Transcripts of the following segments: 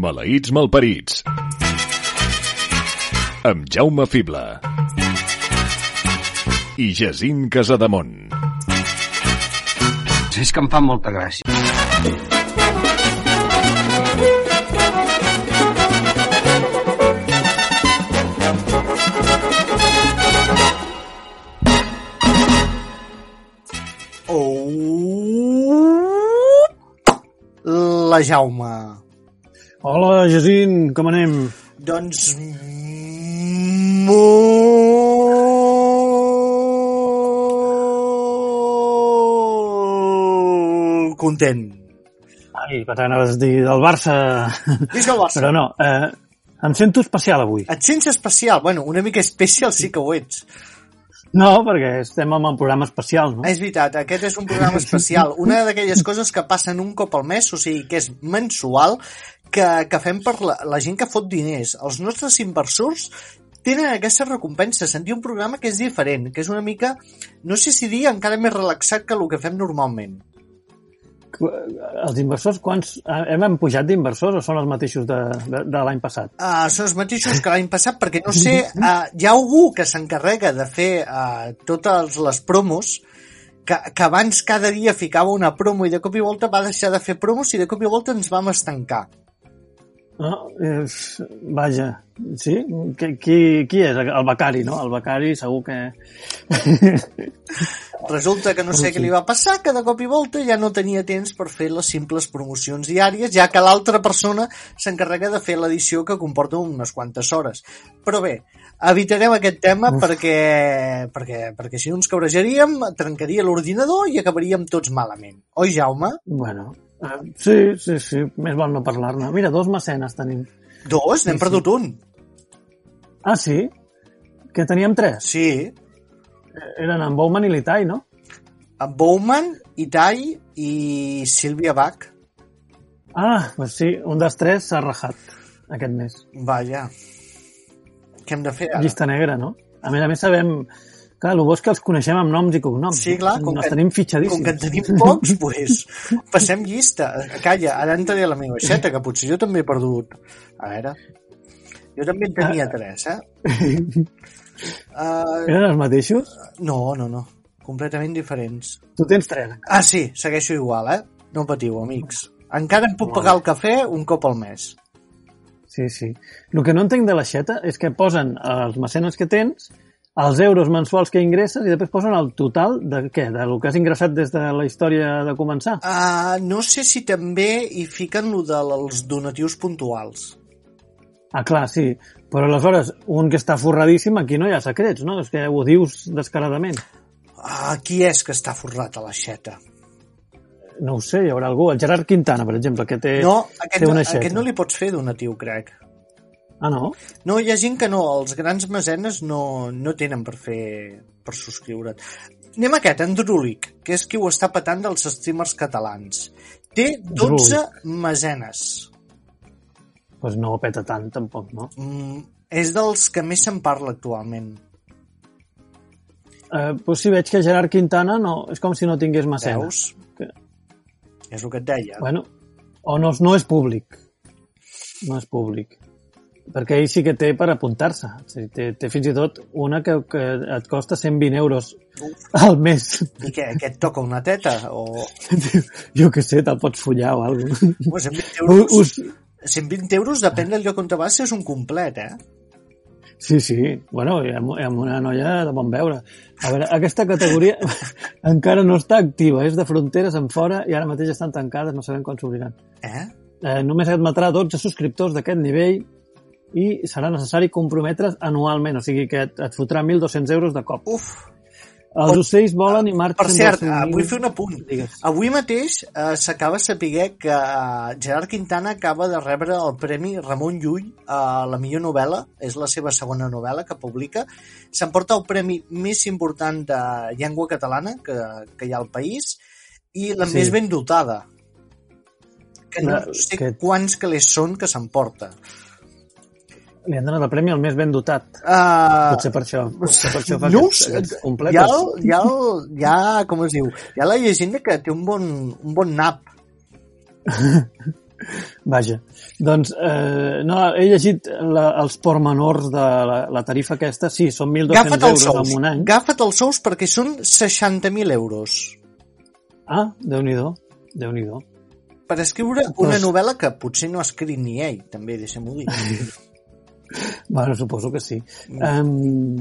Maleïts malparits. Amb Jaume Fibla. I Jacint Casademont. És que em fa molta gràcia. Oh! La Jaume. Hola, Jacint, com anem? Doncs... Molt content. Ai, que t'anaves a dir del Barça. Visca el Barça. Però no, eh, em sento especial avui. Et sents especial? Bueno, una mica especial sí que ho ets. No, perquè estem en un programa especial, no? És veritat, aquest és un programa especial. Una d'aquelles coses que passen un cop al mes, o sigui, que és mensual, que, que fem per la, la gent que fot diners. Els nostres inversors tenen aquesta recompensa, sentir un programa que és diferent, que és una mica, no sé si dir, encara més relaxat que el que fem normalment. Els inversors, quants... Hem pujat d'inversors o són els mateixos de, de, de l'any passat? Uh, són els mateixos que l'any passat, perquè no sé, uh, hi ha algú que s'encarrega de fer uh, totes les promos, que, que abans cada dia ficava una promo i de cop i volta va deixar de fer promos i de cop i volta ens vam estancar. No, eh, vaja, sí? Qui, qui, qui és? El becari, no? El becari segur que... Resulta que no sé què li va passar, que de cop i volta ja no tenia temps per fer les simples promocions diàries, ja que l'altra persona s'encarrega de fer l'edició que comporta unes quantes hores. Però bé, evitarem aquest tema perquè, perquè, perquè si no ens cabrejaríem, trencaria l'ordinador i acabaríem tots malament. Oi, Jaume? Bueno, uh, sí, sí, sí, més val no parlar-ne. Mira, dos mecenes tenim. Dos? N'hem Sí, sí. perdut un. Ah, sí? Que teníem tres? Sí. Eren en Bowman i l'Itai, no? En Bowman, Itai i Sílvia Bach. Ah, doncs sí, un dels tres s'ha rajat aquest mes. Vaja. Què hem de fer ara? Llista negra, no? A més a més sabem... Clar, el bo és que els coneixem amb noms i cognoms. Sí, clar, com que, tenim com que en tenim pocs, pues, passem llista. Calla, ara entraré a la meva xeta, que potser jo també he perdut. A veure, jo també en tenia tres, eh? Uh, Eren els mateixos? no, no, no, completament diferents. Tu tens tres. encara. Ah, sí, segueixo igual, eh? No patiu, amics. Encara em puc pagar el cafè un cop al mes. Sí, sí. El que no entenc de la xeta és que posen els mecenes que tens, els euros mensuals que ingresses i després posen el total de què? De lo que has ingressat des de la història de començar. Uh, no sé si també hi fiquen lo dels donatius puntuals. Ah, clar, sí. Però aleshores, un que està forradíssim, aquí no hi ha secrets, no? És que ho dius descaradament. Uh, qui és que està forrat a la xeta? No ho sé, hi haurà algú. El Gerard Quintana, per exemple, que té, No, aquest, té una xeta. aquest no li pots fer donatiu, crec. Ah, no? No, hi ha gent que no, els grans mesenes no, no tenen per fer per subscriure't. Anem a aquest, en Drulic, que és qui ho està patant dels streamers catalans. Té 12 mesenes. Doncs pues no ho peta tant, tampoc, no? Mm, és dels que més se'n parla actualment. Eh, pues sí, veig que Gerard Quintana no, és com si no tingués mecenes. Veus? Que, És el que et deia. bueno, o no, no és públic. No és públic. Perquè ell sí que té per apuntar-se. O sigui, té, té fins i tot una que, que et costa 120 euros al mes. I què, què et toca una teta? O... jo què sé, te'l pots follar o alguna cosa. O 120 euros, Us, 120 euros depèn del lloc on te vas, és un complet, eh? Sí, sí. Bueno, i amb, amb una noia de bon veure. A veure, aquesta categoria encara no està activa. És de fronteres en fora i ara mateix estan tancades, no sabem quan s'obriran. Eh? Eh, només admetrà 12 subscriptors d'aquest nivell i serà necessari comprometre's anualment, o sigui que et, et fotrà 1.200 euros de cop. Uf, Els ocells volen i marxen... Per cert, eh, niu. vull fer un apunt. Digues. Avui mateix eh, s'acaba de saber que eh, Gerard Quintana acaba de rebre el Premi Ramon Llull a la millor novel·la, és la seva segona novel·la que publica. S'emporta el premi més important de llengua catalana que, que hi ha al país i la Sí. més ben dotada. Que no La- sé que- quants calés són que s'emporta. Li han donat el premi al més ben dotat. Uh, Potser per això. Potser per això fa no aquests, aquests Hi ha, el- hi, ha, el- hi ha, com es diu, hi ha la llegenda que té un bon, un bon nap. Vaja, doncs eh, no, he llegit la, els pormenors de la, la tarifa aquesta, sí, són 1.200 Agafa't els euros sous. en un any. Agafa't els sous perquè són 60.000 euros Ah, Déu-n'hi-do, déu nhi déu per escriure una Pues- novel·la que potser no ha escrit ni ell, també, deixem-ho dir. Bueno, suposo que sí. Um,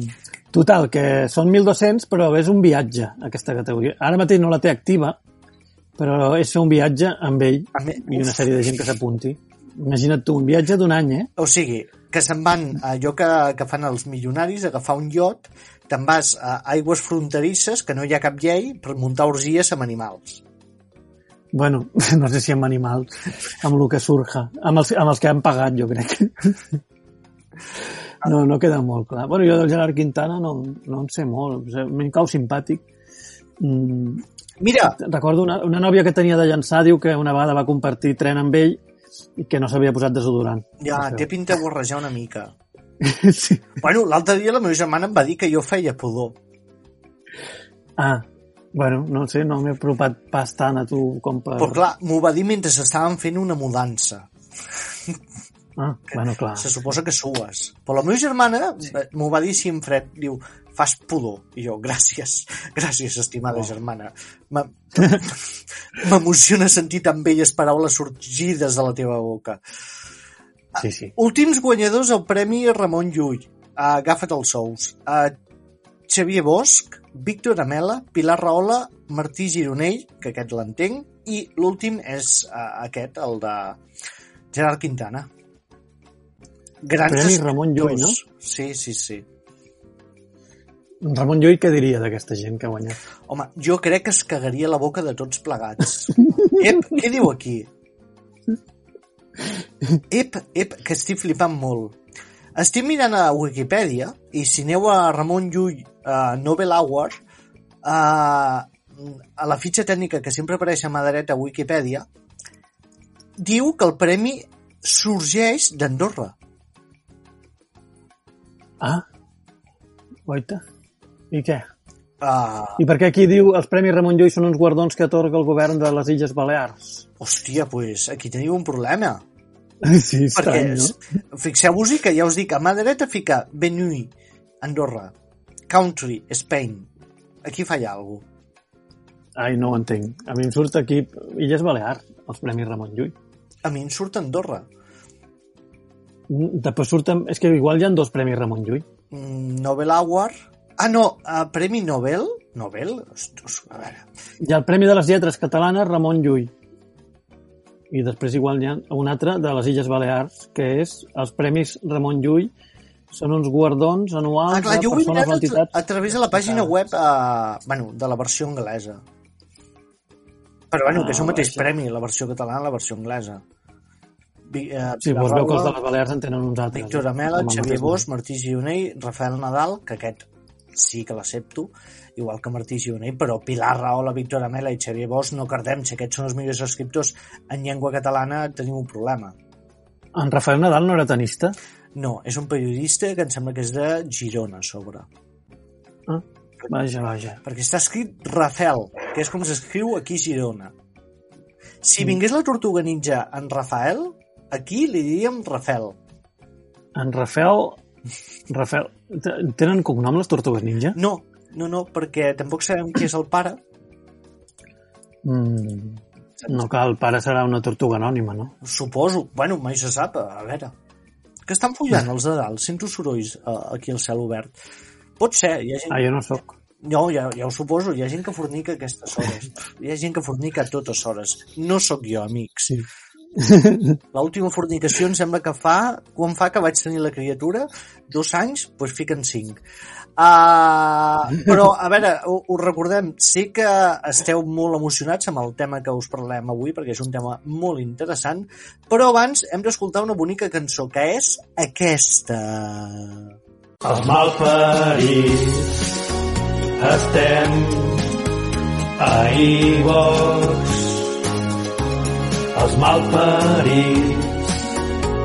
total, que són 1.200, però és un viatge, aquesta categoria. Ara mateix no la té activa, però és fer un viatge amb ell i una sèrie de gent que s'apunti. Imagina't tu, un viatge d'un any, eh? O sigui, que se'n van allò que, que fan els milionaris, agafar un iot, te'n vas a aigües fronterisses, que no hi ha cap llei, per muntar orgies amb animals. Bueno, no sé si amb animals, amb el que surja, amb els, amb els que han pagat, jo crec. No, no queda molt clar. Bueno, jo del Gerard Quintana no, no en sé molt. Me'n cau simpàtic. Mm, Mira, recordo una, una nòvia que tenia de llançar, diu que una vegada va compartir tren amb ell i que no s'havia posat desodorant. ja té pinta de borrejar una mica. sí. Bueno, l'altre dia la meva germana em va dir que jo feia pudor. Ah, bueno, no sé, no m'he apropat pas tant a tu com per... Però clar, m'ho va dir mentre estaven fent una mudança. Ah, bueno, clar. Se suposa que sues. Però la meva germana eh, m'ho va dir així en fred. Diu, fas pudor. I jo, gràcies. Gràcies, estimada Oh. germana. M'emociona sentir tan belles paraules sorgides de la teva boca. Sí, sí. Últims guanyadors al Premi Ramon Llull. Agafa't els sous. Uh, Xavier Bosch, Víctor Amela, Pilar Rahola, Martí Gironell, que aquest l'entenc, i l'últim és uh, aquest, el de Gerard Quintana. Grans Premi Ramon Llull, no? Sí, sí, sí. Ramon Llull què diria d'aquesta gent que ha guanyat? Home, jo crec que es cagaria la boca de tots plegats. Ep, què diu aquí? Ep, ep, que estic flipant molt. Estic mirant a Wikipedia i si aneu a Ramon Llull uh, Nobel Award uh, a la fitxa tècnica que sempre apareix a mà dreta a Wikipedia diu que el premi sorgeix d'Andorra. Ah, oita. I què? Uh, I per què aquí diu els Premis Ramon Llull són uns guardons que atorga el govern de les Illes Balears? hòstia, pues aquí teniu un problema. Sí, Perquè, estrany, no? fixeu-vos que ja us dic, a mà dreta fica Benui, Andorra, Country, Spain. Aquí falla alguna Ai, no ho entenc. A mi em surt aquí Illes Balears, els Premis Ramon Llull. A mi em surt Andorra. Després surten... És que igual hi ha dos Premis Ramon Llull. Mm, Nobel Award. Ah, no, uh, Premi Nobel? Nobel? Ostres, a veure. Hi ha el Premi de les Lletres Catalanes Ramon Llull. I després igual hi ha un altre de les Illes Balears, que és els Premis Ramon Llull. Són uns guardons anuals Ah, clar, jo ho he persones mirat o a, entitats. a través de la pàgina web uh, bueno, de la versió anglesa. Però bueno, que és el Ah, mateix vaja. premi, la versió catalana, la versió anglesa. Uh, Sí, doncs veu que els de les Balears en tenen uns altres. Víctor Amela, Xavier Bosch, Martí Gironell, Rafael Nadal, que aquest sí que l'accepto, igual que Martí Gironell, però Pilar Rahola, Víctor Amela i Xavier Bosch, no cardem, si aquests són els millors escriptors en llengua catalana, tenim un problema. En Rafael Nadal no era tenista? No, és un periodista que em sembla que és de Girona, a sobre. Ah, vaja, vaja. Perquè està escrit Rafael, que és com s'escriu aquí a Girona. Si Mm. vingués la Tortuga Ninja en Rafael, aquí li diríem Rafael. En Rafael... Rafael... T- Tenen cognom les Tortugues Ninja? No, no, no, perquè tampoc sabem qui és el pare. Mm, no cal, el pare serà una tortuga anònima, no? Suposo. Bueno, mai se sap, a veure. Que estan follant els de dalt. Sento sorolls uh, aquí al cel obert. Pot ser, hi ha gent... Ah, jo no sóc. No, ja, ja ho suposo, hi ha gent que fornica a aquestes hores. Hi ha gent que fornica a totes hores. No sóc jo, amics. Sí. L'última fornicació em sembla que fa... Quan fa que vaig tenir la criatura? Dos anys? Doncs pues fiquen cinc. Uh, però, a veure, ho- us recordem, sé que esteu molt emocionats amb el tema que us parlem avui, perquè és un tema molt interessant, però abans hem d'escoltar una bonica cançó, que és aquesta. Els malparits estem a iVox. Els malparits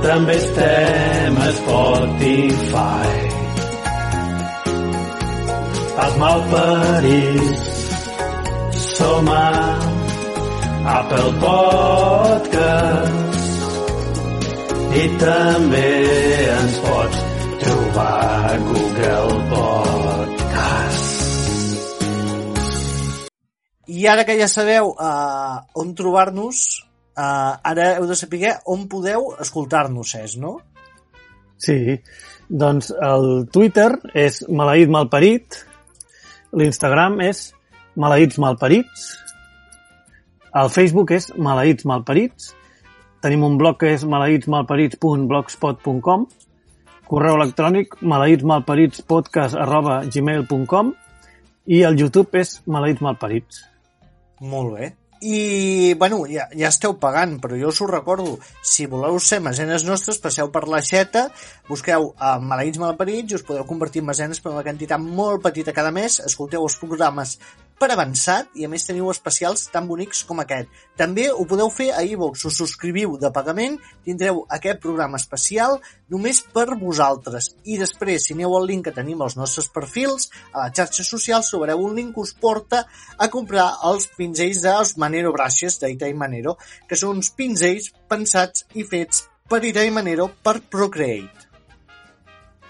també estem a Spotify. Els malparits som a Apple Podcast i també ens pots trobar a Google Podcast. I ara que ja sabeu uh, on trobar-nos, uh, ara heu de saber on podeu escoltar-nos, és, no? Sí, doncs el Twitter és maleït malparit, l'Instagram és maleïts malparits, el Facebook és maleïts malparits, tenim un blog que és maleïtsmalparits.blogspot.com, correu electrònic maleïtsmalparitspodcast arroba gmail.com i el YouTube és maleïts malparits. Molt bé. I, bueno, ja, ja esteu pagant, però jo us ho recordo. Si voleu ser mesenes nostres, passeu per l'aixeta, busqueu a Maleïts Malparits i us podeu convertir en mesenes per una quantitat molt petita cada mes, escolteu els programes per avançat i a més teniu especials tan bonics com aquest. També ho podeu fer a iVox, us subscriviu de pagament, tindreu aquest programa especial només per vosaltres. I després, si aneu al link que tenim als nostres perfils, a les xarxes socials trobareu un link que us porta a comprar els pinzells dels Manero Brushes d'Itai Manero, que són uns pinzells pensats i fets per Itai Manero per Procreate.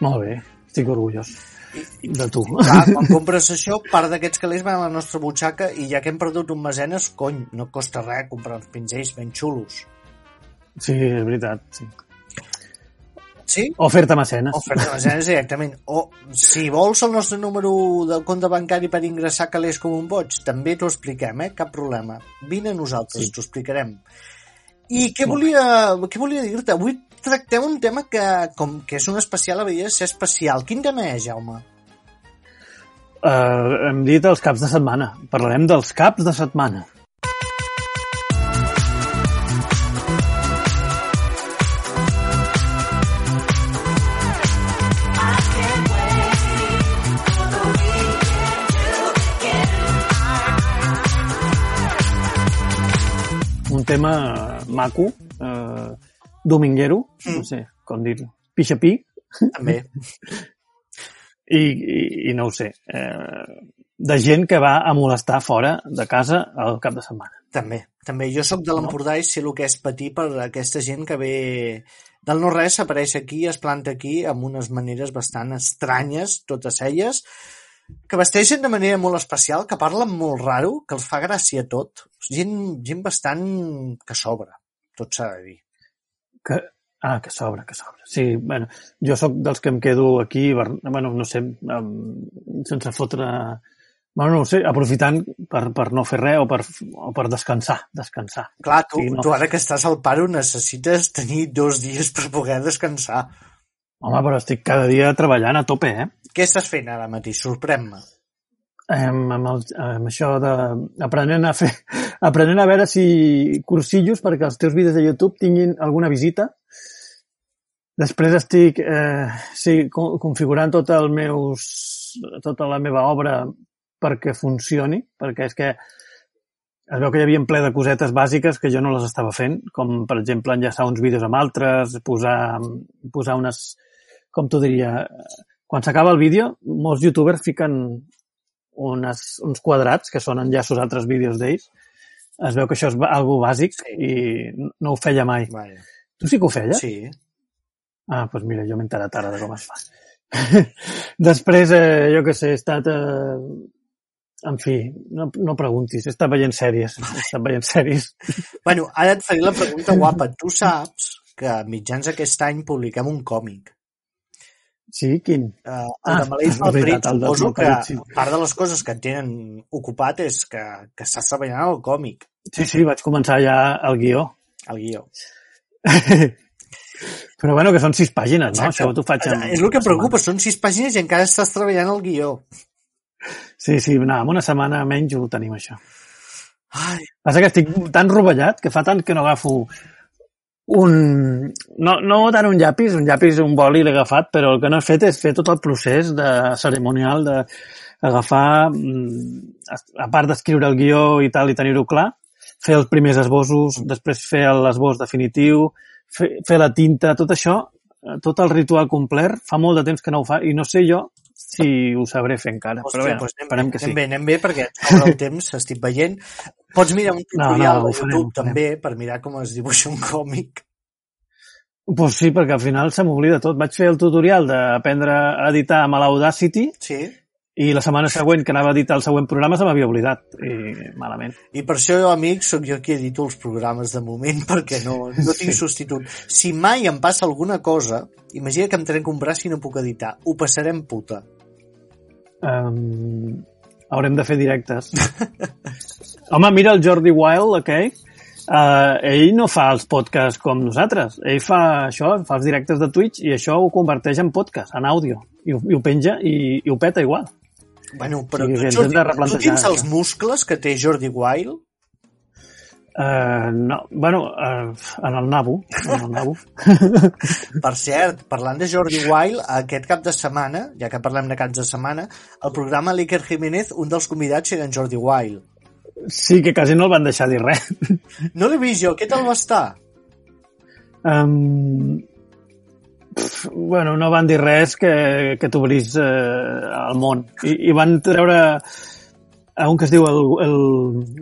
Molt bé, estic orgullós de tu. Clar, quan compres això, part d'aquests calés van a la nostra butxaca i ja que hem perdut un mesenes, cony, no costa res comprar uns pinzells ben xulos. Sí, és veritat, sí. Sí? Oferta mecenes. Oferta mecenes directament. O si vols el nostre número del compte bancari per ingressar calés com un boig, també t'ho expliquem, eh? Cap problema. Vine a nosaltres, sí. t'ho explicarem. I què volia, què volia dir-te? Avui tractem un tema que, com que és un especial, hauria de ser especial. Quin tema és, Jaume? Uh, hem dit els caps de setmana. Parlarem dels caps de setmana. Un tema maco, eh, dominguero, mm. no sé com dir-ho, pixapí. També. I, i, I no ho sé, eh, de gent que va a molestar fora de casa al cap de setmana. També, també. Jo sóc de l'Empordà i sé el que és patir per aquesta gent que ve del no-res, apareix aquí, es planta aquí amb unes maneres bastant estranyes, totes elles, que vesteixen de manera molt especial, que parlen molt raro, que els fa gràcia tot. Gent, gent bastant que sobra, tot s'ha de dir. Que, ah, que sobra, que sobra. Sí, bueno, jo sóc dels que em quedo aquí, bueno, no sé, sense fotre... Bueno, no sé, aprofitant per, per no fer res o per, o per descansar, descansar. Clar, tu, sí, no... tu ara que estàs al paro necessites tenir dos dies per poder descansar. Home, però estic cada dia treballant a tope, eh? Què estàs fent ara mateix? Sorprèn-me. Amb, amb, el, amb això de... aprenent a fer... aprenent a veure si cursillos perquè els teus vídeos de YouTube tinguin alguna visita. Després estic eh, sí, configurant tot el meus, tota la meva obra perquè funcioni, perquè és que es veu que hi havia ple de cosetes bàsiques que jo no les estava fent, com per exemple enllaçar uns vídeos amb altres, posar, posar unes, com t'ho diria, quan s'acaba el vídeo, molts youtubers fiquen unes, uns quadrats que són enllaços a altres vídeos d'ells. Es veu que això és algo bàsic sí. i no ho feia mai. Vale. Tu sí que ho feies? Sí. Ah, doncs mira, jo m'he enterat ara de com es fa. Després, eh, jo que sé, he estat... Eh, en fi, no, no preguntis, he estat veient sèries. He estat veient sèries. Bueno, ara et faré la pregunta guapa. Tu saps que a mitjans d'aquest any publiquem un còmic. Sí, quin? Uh, el ah, de Maleïts Malparits, suposo que sí. part de les coses que tenen ocupat és que, que estàs treballant al còmic. Sí, sí, vaig començar ja el guió. El guió. Però bueno, que són sis pàgines, no? Exacte. Això t'ho faig en... És el que preocupa, són sis pàgines i encara estàs treballant el guió. Sí, sí, no, en una setmana menys ho tenim, això. Ai. Passa que estic tan rovellat que fa tant que no agafo un... No, no tant un llapis, un llapis, un boli l'he agafat, però el que no he fet és fer tot el procés de cerimonial de agafar, mm, a part d'escriure el guió i tal i tenir-ho clar, fer els primers esbossos, després fer l'esbós definitiu, fer, fer la tinta, tot això, eh, tot el ritual complet, fa molt de temps que no ho fa i no sé jo si ho sabré fer encara. Hòstia, però bé, doncs anem, esperem que sí. anem bé, anem bé, perquè sobre el temps estic veient. Pots mirar un tutorial no, no, farem, YouTube també per mirar com es dibuixa un còmic. Pues sí, perquè al final se m'oblida tot. Vaig fer el tutorial d'aprendre a editar amb l'Audacity Sí. i la setmana següent que anava a editar el següent programa se m'havia oblidat. I malament. I per això, amic, sóc jo qui edito els programes de moment, perquè no, no tinc substitut. Si mai em passa alguna cosa, imagina que em trenco un braç i no puc editar. Ho passarem puta. Um, haurem de fer directes. Home, mira el Jordi Wild, aquell. Uh, ell no fa els podcasts com nosaltres. Ell fa això, fa els directes de Twitch i això ho converteix en podcast, en àudio. I, ho- i ho penja i, i ho peta igual. Bueno, però Sí, tu, Jordi, tu tens els muscles que té Jordi Wild? Uh, no, bueno, uh, en el nabo. En el nabo. Per cert, parlant de Jordi Wild, aquest cap de setmana, ja que parlem de caps de setmana, el programa l'Iker Jiménez, un dels convidats era en Jordi Wild. Sí, que quasi no el van deixar dir res. No l'he vist jo, què tal va estar? Um, pf, bueno, no van dir res que, que t'obrís eh, al món. I, I van treure a un que es diu el, el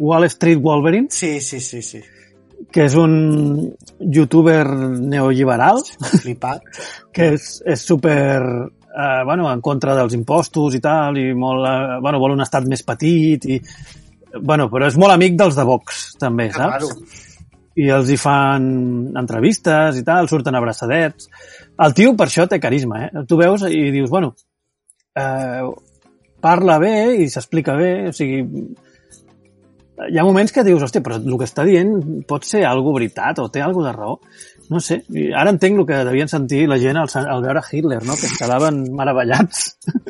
Wall Street Wolverine, Sí, sí, sí, sí. que és un youtuber neoliberal, Flipat. que és, és super eh, bueno, en contra dels impostos i tal, i molt, eh, bueno, vol un estat més petit, i, bueno, però és molt amic dels de Vox, també, Que saps? raro. i els hi fan entrevistes i tal, surten abraçadets. El tio per això té carisma, eh? Tu veus i dius, bueno, eh, parla bé i s'explica bé, o sigui, hi ha moments que dius, hòstia, però el que està dient pot ser algo veritat o té algo de raó. No sé, i ara entenc el que devien sentir la gent al, al veure Hitler, no? Que es quedaven meravellats.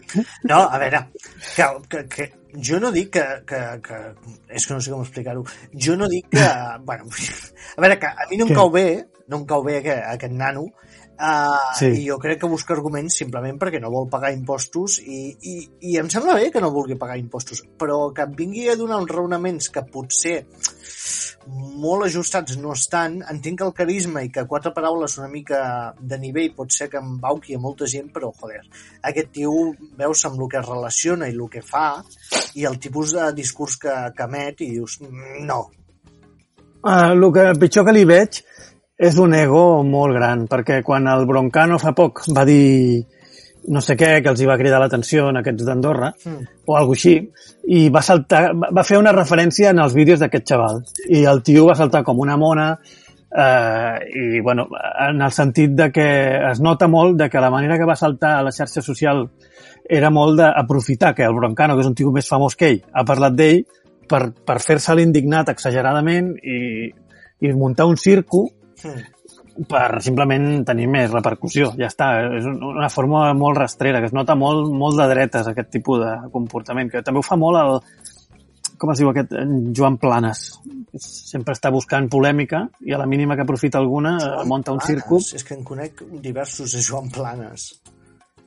No, a veure, que, que, que jo no dic que, que, que... És que no sé com explicar-ho. Jo no dic que... Bueno, a veure, que a mi no em Què? cau bé, no em cau bé aquest, aquest nano, uh, Sí. i jo crec que busca arguments simplement perquè no vol pagar impostos i, i, i em sembla bé que no vulgui pagar impostos, però que em vingui a donar uns raonaments que potser molt ajustats no estan, entenc que el carisma i que quatre paraules una mica de nivell pot ser que em bauqui a molta gent, però joder, aquest tio veus amb el que es relaciona i el que fa i el tipus de discurs que, que emet i dius, "Mm, no, Uh, el que pitjor que li veig és un ego molt gran, perquè quan el Broncano fa poc va dir no sé què, que els hi va cridar l'atenció en aquests d'Andorra, Mm. o alguna així, i va saltar, va fer una referència en els vídeos d'aquest xaval. I el tio va saltar com una mona, eh, i, bueno, en el sentit de que es nota molt de que la manera que va saltar a la xarxa social era molt d'aprofitar que el Broncano, que és un tio més famós que ell, ha parlat d'ell per, per fer-se l'indignat exageradament i, i muntar un circo Mm. per simplement tenir més repercussió. Ja està, és un- una forma molt rastrera, que es nota molt, molt de dretes aquest tipus de comportament, que també ho fa molt el, com es diu aquest, Joan Planes. Sempre està buscant polèmica i a la mínima que aprofita alguna eh, munta un circo. És que en conec diversos de Joan Planes.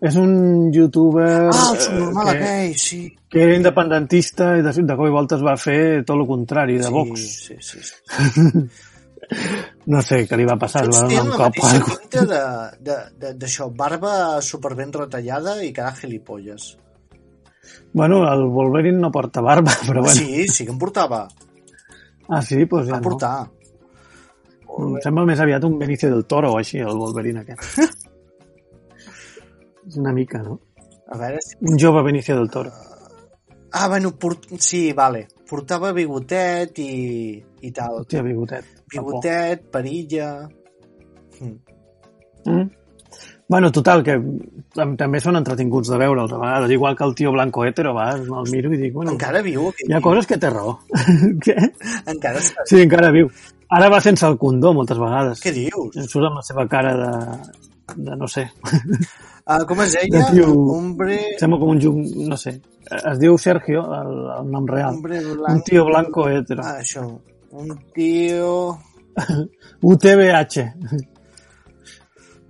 És un youtuber Ah, el subnormal eh, que, aquell, sí. que era independentista i de, de cop i volta es va fer tot el contrari, de sí, Vox. Sí, sí, sí. No sé què li va passar, va donar un cop. o alguna cosa. d'això, barba superben retallada i cara gilipolles. Bueno, el Wolverine no porta barba, però bueno. Sí, sí que em portava. Ah, sí? Doncs pues ja Va no. portar. Em sembla més aviat un Benicio del Toro o així, el Wolverine aquest. És una mica, no? A veure si... Un jove Benicio del Toro. Ah, bueno, port... sí, vale. Portava bigotet i, i tal. Hòstia, bigotet. Bigotet, perilla... Mm. Mm? Bueno, total, que tam- també són entretinguts de veure'ls a vegades, igual que el tio blanco hetero, a vegades el miro i dic, bueno, Encara viu hi ha coses que té raó. Què? Encara està... Sí, encara viu. Ara va sense el condó moltes vegades. Què dius? Surt amb la seva cara de, de no sé, Uh, com es de deia? tio... Hombre... Sembla com un jum... no sé. Es diu Sergio, el, el nom real. Hombre Un tio blanco hetero. Ah, això. Un tio... UTBH.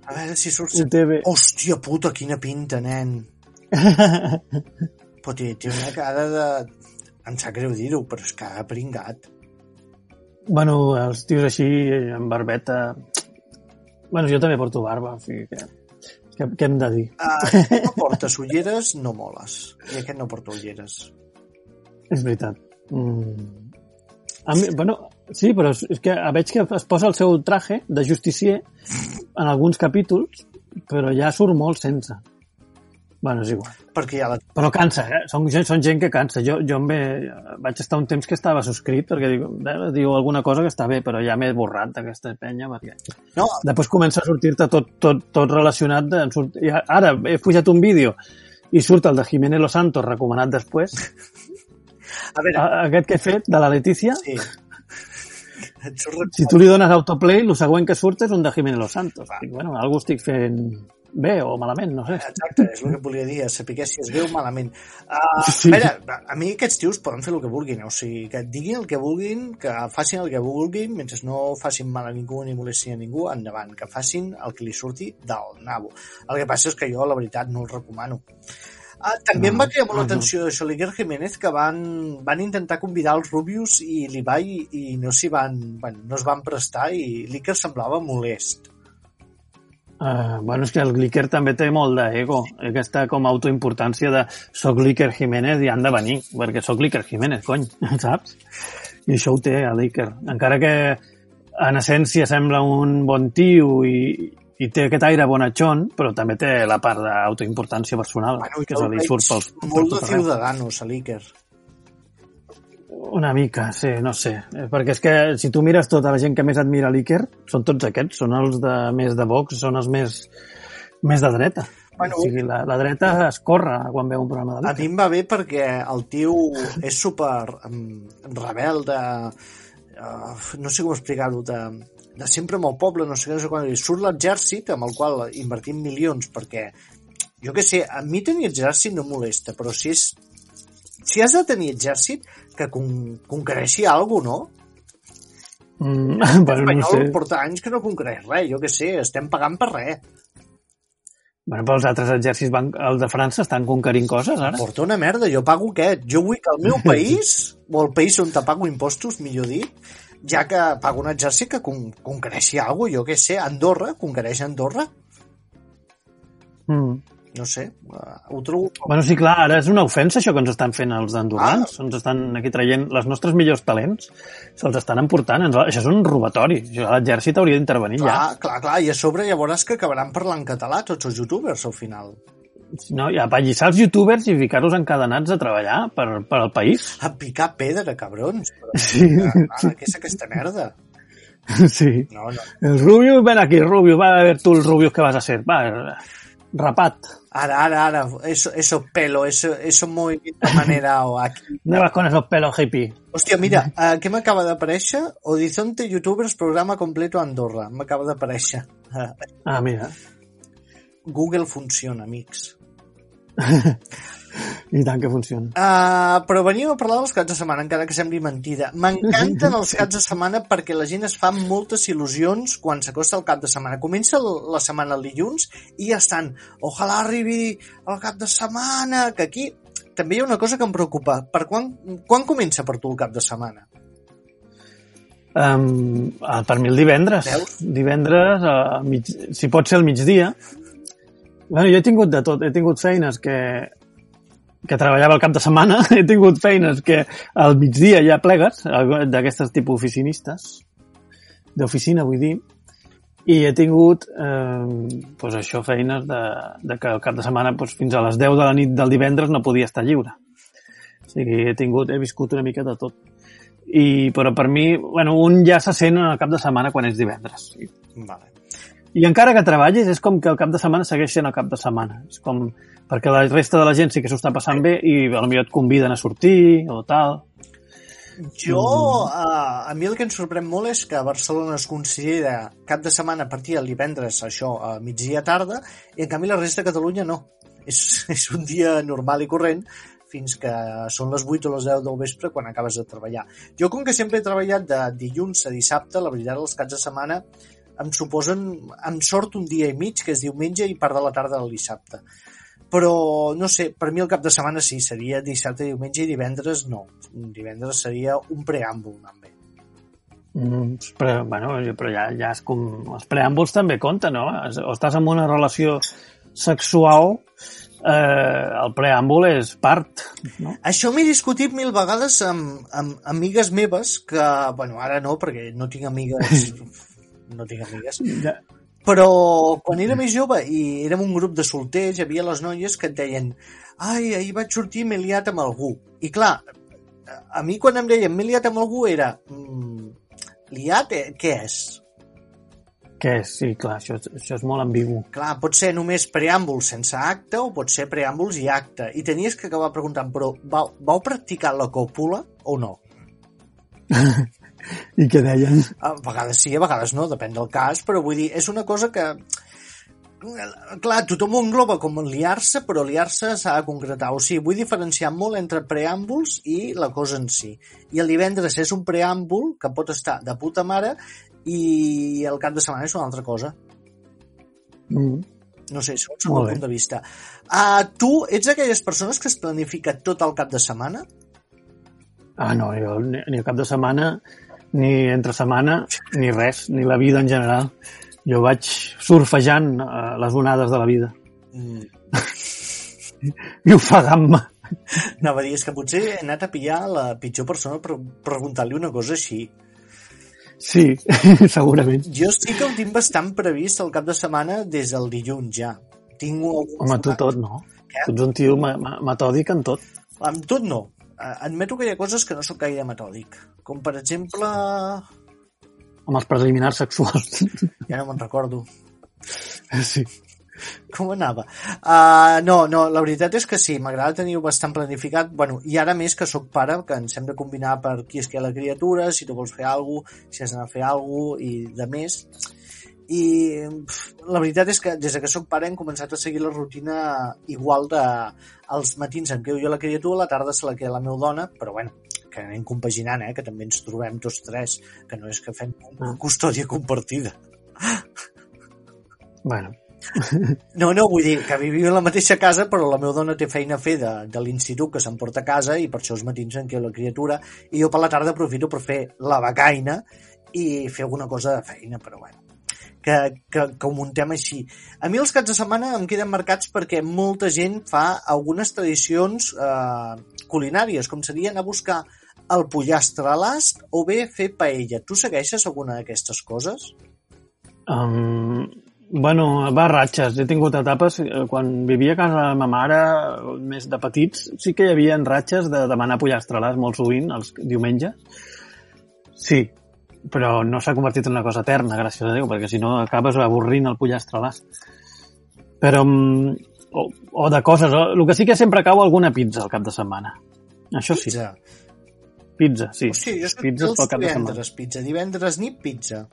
A veure si surt... UTB. Hòstia puta, quina pinta, nen. Però té, té una cara de... Em sap greu dir-ho, però és cara pringat. Bueno, els tios així, amb barbeta... Bueno, jo també porto barba, o sigui que... Què, què hem de dir? Uh, no portes ulleres, no moles. I aquest no porta ulleres. És veritat. Mm. A mi, bueno, sí, però és, és que veig que es posa el seu traje de justicier en alguns capítols, però ja surt molt sense. Bueno, és igual. perquè ja la... Però cansa, eh? Són, gent- són gent que cansa. Jo, jo em ve, vaig estar un temps que estava subscrit perquè diu, eh, diu alguna cosa que està bé, però ja m'he borrat d'aquesta penya perquè No, després comença a sortir-te tot, tot, tot relacionat. De, surt, i ara he pujat un vídeo i surt el de Jiménez Los Santos recomanat després. A veure, A- Aquest que he fet, de la Letícia, sí. Si tu li dones autoplay, el següent que surt és un de Jiménez Los Santos. Dic, bueno, algú estic fent bé o malament, no sé. Exacte, és el que volia dir, a saber si es veu malament. Uh, Sí. A veure, a mi aquests tios poden fer el que vulguin, o sigui, que diguin el que vulguin, que facin el que vulguin, mentre no facin mal a ningú ni molestin a ningú, endavant, que facin el que li surti del nabo. El que passa és que jo, la veritat, no el recomano. Ah, també em va cridar molt no. l'atenció l'Iker Jiménez que van, van intentar convidar els Rubius i l'Ibai i no s'hi van, bueno, no es van prestar i l'Iker semblava molest. Uh, bueno, és que el Glicker també té molt d'ego, aquesta com a autoimportància de soc l'Iker Jiménez i han de venir, perquè sóc l'Iker Jiménez, cony, saps? I això ho té, a l'Iker. Encara que en essència sembla un bon tio i, i té aquest aire bonatxón, però també té la part d'autoimportància personal, Bueno, que se li surt pels, molt de ciudadanos, a l'Iker. Una mica, sí, no sé. Perquè és que si tu mires tota la gent que més admira l'Iker, són tots aquests, són els de més de Vox, són els més, més de dreta. Bueno, o sigui, la, la dreta es corre quan veu un programa de A mi l'Iker. em va bé perquè el tio és super um, rebelde, uh, no sé com explicar-ho, de, de sempre amb el poble, no sé què, no sé quan, i surt l'exèrcit amb el qual invertim milions perquè, jo que sé, a mi tenir exèrcit no molesta, però si és si has de tenir exèrcit, que con conquereixi alguna no? Mm, bueno, no sé. porta anys que no conquereix res, jo que sé, estem pagant per res. Bueno, però els altres exèrcits, van, el de França, estan conquerint coses, ara. Porta una merda, jo pago aquest. Jo vull que el meu país, o el país on te pago impostos, millor dit, ja que pago un exèrcit que con conquereixi alguna jo què sé, Andorra, conquereix Andorra, Mm. no sé, uh, ho trobo... Bueno, sí, clar, ara és una ofensa això que ens estan fent els andorrans. Ah. Ens estan aquí traient les nostres millors talents, se'ls estan emportant. Ens, això és un robatori. L'exèrcit hauria d'intervenir ja. Clar, clar, clar, i a sobre veuràs que acabaran parlant català tots els youtubers al final. No, i apallissar els youtubers i ficar-los encadenats a treballar per, per al país. A picar pedra, cabrons. Però, Sí. ah, què és aquesta merda? Sí. No, no. El Rubius, ven aquí, Rubius, va a ver tú el Rubius que vas a ser. Va, rapat. Ara, ara, ara, eso, eso pelo, eso, eso movimiento manerao aquí. ¿Dónde vas con esos pelos hippie? Hòstia, mira, uh, què m'acaba d'aparèixer? Horizonte Youtubers programa completo Andorra. M'acaba d'aparèixer. Ah, mira. Google funciona, amics. I tant que funciona. Uh, però veníem a parlar dels caps de setmana, encara que sembli mentida. M'encanten els caps de setmana perquè la gent es fa moltes il·lusions quan s'acosta el cap de setmana. Comença la setmana el dilluns i ja estan, ojalà arribi el cap de setmana, que aquí també hi ha una cosa que em preocupa. Per quan, quan comença per tu el cap de setmana? Um, per mi el divendres. Veus? Divendres, a mig, si pot ser el migdia. Bueno, jo he tingut de tot. He tingut feines que, que treballava el cap de setmana. He tingut feines que al migdia ja plegues, d'aquestes tipus oficinistes. D'oficina, vull dir. I he tingut, eh, pues això, feines de, de que el cap de setmana pues, fins a les 10 de la nit del divendres no podia estar lliure. O sigui, he tingut, he viscut una mica de tot. I, però per mi, bueno, un ja se sent el cap de setmana quan és divendres. Vale. I encara que treballis, és com que el cap de setmana segueix sent el cap de setmana. És com... Perquè la resta de la gent sí que s'ho està passant bé i potser et conviden a sortir o tal. Jo, uh, a mi el que em sorprèn molt és que a Barcelona es considera cap de setmana a partir del divendres, això, a migdia tarda, i en canvi la resta de Catalunya no. És, és un dia normal i corrent fins que són les 8 o les 10 del vespre quan acabes de treballar. Jo, com que sempre he treballat de dilluns a dissabte, la veritat, els caps de setmana em suposen, em sort un dia i mig, que és diumenge i part de la tarda del dissabte. Però, no sé, per mi el cap de setmana sí, seria dissabte, diumenge i divendres no. Divendres seria un preàmbul, també. Mm, però, bueno, però ja, ja és com... Els preàmbuls també compten, no? O estàs en una relació sexual, eh, el preàmbul és part, no? Això m'he discutit mil vegades amb, amb amigues meves que, bueno, ara no, perquè no tinc amigues... no tinc amigues. Ja, Però quan era més jove i érem un grup de solters, hi havia les noies que et deien ai, ahir vaig sortir i m'he liat amb algú. I clar, a mi quan em deien m'he liat amb algú era mm, liat, eh, què és? Que és, sí, clar, això, això és molt ambigu. Clar, pot ser només preàmbul sense acte o pot ser preàmbuls i acte. I tenies que acabar preguntant, però vau, vau practicar la còpula o no? I què deien? A vegades sí, a vegades no, depèn del cas, però vull dir, és una cosa que... Clar, tothom ho engloba com liar-se, però liar-se s'ha de concretar. O sigui, vull diferenciar molt entre preàmbuls i la cosa en si. I el divendres és un preàmbul que pot estar de puta mare i el cap de setmana és una altra cosa. Mm. No sé, segons el meu punt de vista. Uh, tu ets d'aquelles persones que es planifica tot el cap de setmana? Ah, no, jo, ni, ni el cap de setmana, ni entre setmana, ni res, ni la vida en general. Jo vaig surfejant eh, les onades de la vida Mm. i ofegant-me. Anava a dir, és que potser he anat a pillar la pitjor persona per preguntar-li una cosa així. Sí, segurament. Jo sí que ho tinc bastant previst el cap de setmana des del dilluns ja. Tinc Home, tu tot, no? Tu ets un tio metòdic en tot. Amb tot no. Eh, Admeto que hi ha coses que no sóc gaire metòdic. Com per exemple... Amb els preliminars sexuals. Ja no me'n recordo. Sí. Com anava? Uh, no, no, la veritat és que sí, m'agrada tenir-ho bastant planificat. Bueno, i ara més que sóc pare, que ens hem de combinar per qui és que la criatura, si tu vols fer alguna cosa, si has d'anar a fer alguna cosa, i de més. I pf, la veritat és que des que sóc pare hem començat a seguir la rutina igual de els matins em quedo jo la criatura, a la tarda se la queda la meva dona, però bueno, que anem compaginant, eh? que també ens trobem tots tres, que no és que fem custòdia compartida. Bueno, No, no, vull dir que vivim a la mateixa casa, però la meva dona té feina a fer de, de l'institut que s'emporta a casa i per això els matins en quedo la criatura i jo per la tarda aprofito per fer la becaina i fer alguna cosa de feina, però bueno que, que, que ho muntem així. A mi els caps de setmana em queden marcats perquè molta gent fa algunes tradicions eh, culinàries, com seria anar a buscar el pollastre a l'ast o bé fer paella. Tu segueixes alguna d'aquestes coses? um, bueno, va a ratxes. He tingut etapes, eh, quan vivia a casa de ma mare, més de petits, sí que hi havia ratxes de demanar pollastrelars molt sovint, els diumenges. Sí, però no s'ha convertit en una cosa eterna, gràcies a Déu, perquè si no acabes avorrint el pollastrelars. Però, mm, o, o de coses, o, el que sí que sempre cau alguna pizza al cap de setmana. Això sí, Pizza. pizza, sí. Hosti, jo soc Pizzas dels pel cap de setmana. divendres, pizza. Divendres nit, pizza.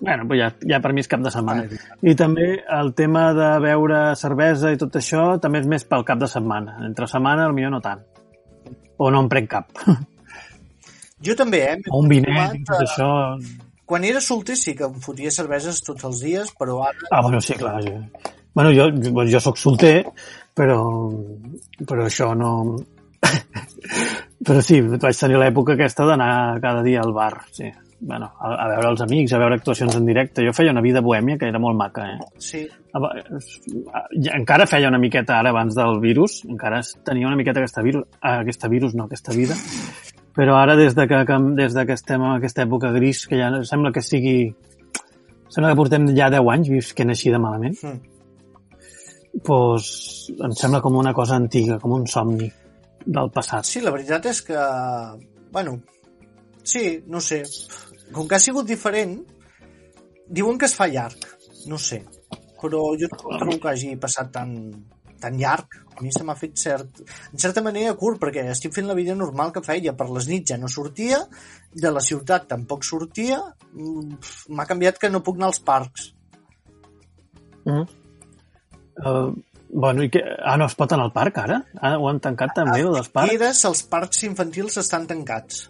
Bueno, però ja, ja per mi és cap de setmana. I també el tema de beure cervesa i tot això també és més pel cap de setmana. Entre setmana, potser no tant. O no en prenc cap. Jo també, eh? O un vinet tot a- això... Quan era solter sí que em fotia cerveses tots els dies, però ara... Ah, bueno, sí, clar. Jo... Bueno, jo, jo, jo sóc solter, però, però això no... però sí, vaig tenir l'època aquesta d'anar cada dia al bar, sí. Bueno, a, a veure els amics, a veure actuacions en directe. Jo feia una vida bohèmia que era molt maca, eh? Sí, Aba- ja- encara feia una miqueta ara abans del virus, encara tenia una miqueta aquesta virus, ah, aquesta virus, no, aquesta vida, però ara des de que, que des de que estem en aquesta època gris, que ja sembla que sigui sembla que portem ja 10 anys visquent així de malament, Mm. doncs em sembla com una cosa antiga, com un somni del passat. sí, la veritat és que... Bueno, sí, no sé. Com que ha sigut diferent, diuen que es fa llarg. No sé. Però jo no trobo que hagi passat tan, tan llarg. A mi se m'ha fet cert... En certa manera curt, perquè estic fent la vida normal que feia. Per les nits ja no sortia, de la ciutat tampoc sortia. Mm, M'ha canviat que no puc anar als parcs. Mm. Uh, bueno, i que... Ah, no es pot anar al parc ara? Ah, ho han tancat també, el dels parcs? Els parcs infantils estan tancats.